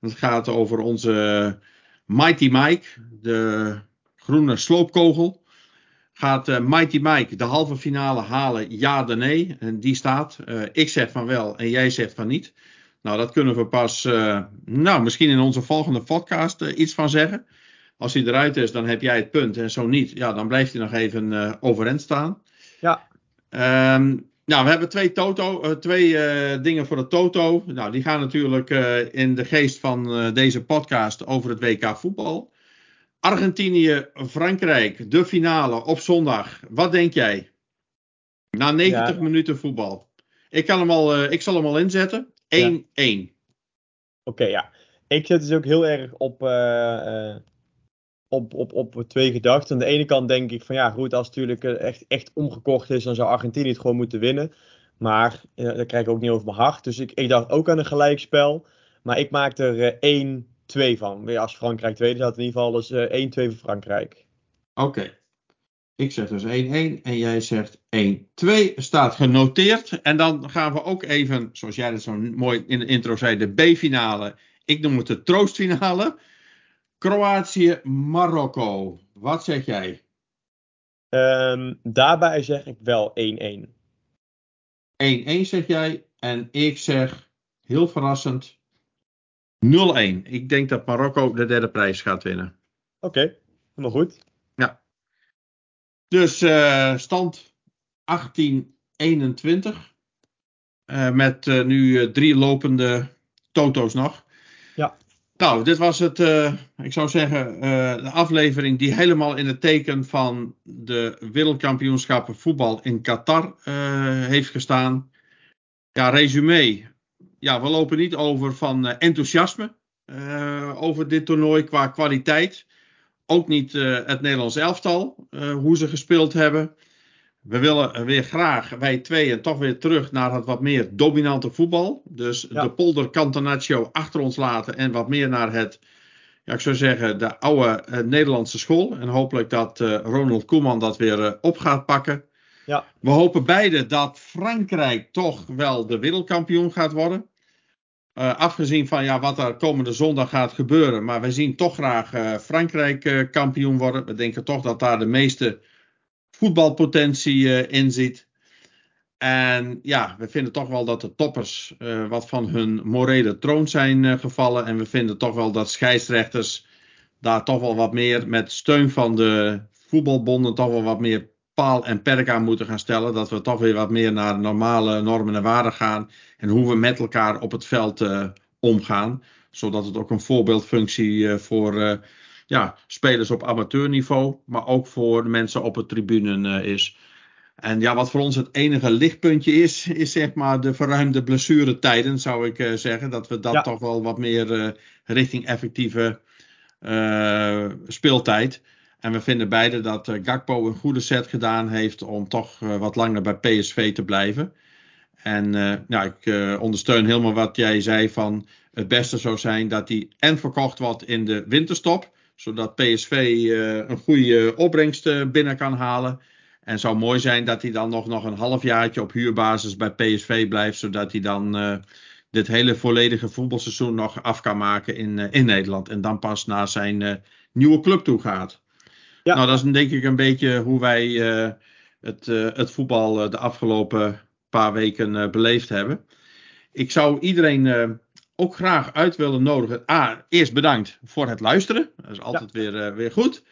S2: Het gaat over onze Mighty Mike, de groene sloopkogel. Gaat Mighty Mike de halve finale halen, ja of nee? En die staat. ik zeg van wel en jij zegt van niet. Nou, dat kunnen we pas, nou, misschien in onze volgende podcast iets van zeggen. Als hij eruit is, dan heb jij het punt. En zo niet, ja, dan blijft hij nog even uh, overeind staan.
S1: Ja.
S2: Um, nou, we hebben twee, toto, uh, twee uh, dingen voor de Toto. Nou, die gaan natuurlijk in de geest van deze podcast over het WK voetbal. Argentinië, Frankrijk, de finale op zondag. Wat denk jij? Na 90 ja. minuten voetbal. Ik, kan hem al, ik zal hem al inzetten. 1-1. Ja.
S1: Oké, okay, ja. Ik zet dus ook heel erg op op, op, op twee gedachten. Aan de ene kant denk ik van ja, goed, als het natuurlijk echt, echt omgekocht is, dan zou Argentinië het gewoon moeten winnen. Maar ja, dat krijg ik ook niet over mijn hart. Dus ik, ik dacht ook aan een gelijkspel. Maar ik maak er uh, 1-2 van. Weer als Frankrijk tweede staat, in ieder geval dus uh, 1-2 voor Frankrijk.
S2: Oké. Ik zeg dus 1-1 en jij zegt 1-2. Staat genoteerd. En dan gaan we ook even, zoals jij dat zo mooi in de intro zei, de B-finale. Ik noem het de troostfinale. Kroatië, Marokko. Wat zeg jij?
S1: Um, daarbij zeg ik wel 1-1.
S2: 1-1 zeg jij. En ik zeg, heel verrassend, 0-1. Ik denk dat Marokko de derde prijs gaat winnen.
S1: Oké, okay, helemaal goed.
S2: Ja. Dus uh, stand 1821. Uh, met uh, nu drie lopende toto's nog. Nou, dit was het, uh, ik zou zeggen, uh, de aflevering die helemaal in het teken van de wereldkampioenschappen voetbal in Qatar uh, heeft gestaan. Ja, resume. Ja, we lopen niet over van enthousiasme over dit toernooi qua kwaliteit. Ook niet het Nederlands elftal, hoe ze gespeeld hebben. We willen weer graag, wij tweeën, toch weer terug naar het wat meer dominante voetbal. Dus de polder Catenaccio achter ons laten en wat meer naar het, ja, ik zou zeggen, de oude uh, Nederlandse school. En hopelijk dat uh, Ronald Koeman dat weer uh, op gaat pakken. Ja. We hopen beide dat Frankrijk toch wel de wereldkampioen gaat worden. afgezien van ja, wat er komende zondag gaat gebeuren. Maar wij zien toch graag Frankrijk kampioen worden. We denken toch dat daar de meeste voetbalpotentie uh, in ziet. En ja, we vinden toch wel dat de toppers uh, wat van hun morele troon zijn uh, gevallen. En we vinden toch wel dat scheidsrechters daar toch wel wat meer met steun van de voetbalbonden toch wel wat meer paal en perk aan moeten gaan stellen. Dat we toch weer wat meer naar normale normen en waarden gaan. En hoe we met elkaar op het veld omgaan. Zodat het ook een voorbeeldfunctie voor ja, spelers op amateurniveau, maar ook voor de mensen op het tribune uh, is. En ja, wat voor ons het enige lichtpuntje is, is zeg maar de verruimde blessuretijden, zou ik uh, zeggen. Dat we dat ja. toch wel wat meer uh, richting effectieve speeltijd. En we vinden beide dat Gakpo een goede set gedaan heeft om toch wat langer bij PSV te blijven. En ja, ik ondersteun helemaal wat jij zei van het beste zou zijn dat hij en verkocht wordt in de winterstop zodat PSV eh, een goede opbrengst uh, binnen kan halen. En zou mooi zijn dat hij dan nog, nog een halfjaartje op huurbasis bij PSV blijft. Zodat hij dan uh, dit hele volledige voetbalseizoen nog af kan maken in, in Nederland. En dan pas naar zijn nieuwe club toe gaat. Ja. Nou, dat is denk ik een beetje hoe wij het, het voetbal de afgelopen paar weken beleefd hebben. Ik zou iedereen ook graag uit willen nodigen. A, eerst bedankt voor het luisteren. Dat is altijd weer, uh, weer goed.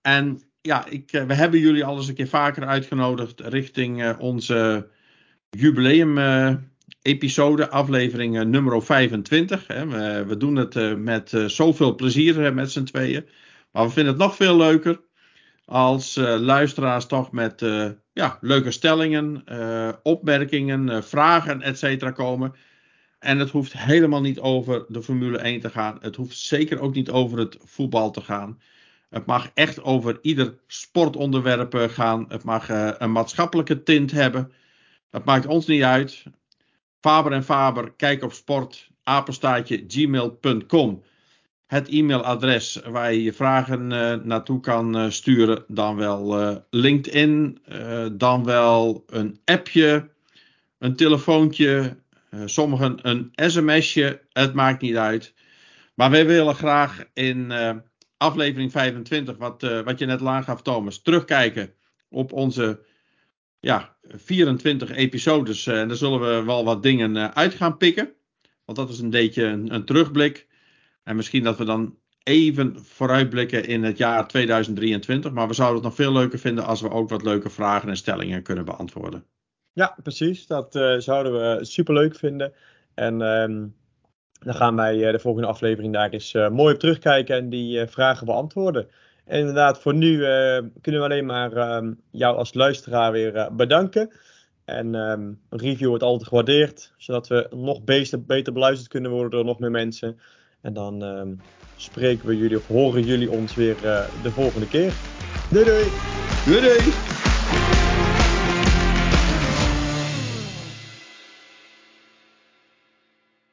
S2: En ja, ik, uh, we hebben jullie al eens een keer vaker uitgenodigd richting uh, onze jubileum episode, aflevering nummer 25. Hè. We, we, doen het met zoveel plezier met z'n tweeën. Maar we vinden het nog veel leuker als luisteraars toch met ja, leuke stellingen, opmerkingen, vragen, etc. komen. En het hoeft helemaal niet over de Formule 1 te gaan. Het hoeft zeker ook niet over het voetbal te gaan. Het mag echt over ieder sportonderwerp eh, gaan. Het mag uh, een maatschappelijke tint hebben. Dat maakt ons niet uit. Faber en Faber, kijk op sport, gmail.com. Het e-mailadres waar je je vragen uh, naartoe kan sturen. Dan wel LinkedIn, dan wel een appje, een telefoontje, sommigen een sms'je, het maakt niet uit. Maar wij willen graag in uh, aflevering 25, wat, uh, wat je net lang gaf Thomas, terugkijken op onze ja, 24 episodes. En daar zullen we wel wat dingen uit gaan pikken. Want dat is een beetje een, een terugblik. En misschien dat we dan even vooruitblikken in het jaar 2023. Maar we zouden het nog veel leuker vinden als we ook wat leuke vragen en stellingen kunnen beantwoorden.
S1: Ja, precies. Dat uh, zouden we super leuk vinden. En um, dan gaan wij uh, de volgende aflevering daar eens uh, mooi op terugkijken en die vragen beantwoorden. En inderdaad, voor nu kunnen we alleen maar um, jou als luisteraar weer bedanken. En een review wordt altijd gewaardeerd, zodat we nog beter, beter beluisterd kunnen worden door nog meer mensen. En dan spreken we jullie of horen jullie ons weer de volgende keer. Doei doei!
S2: Doei doei!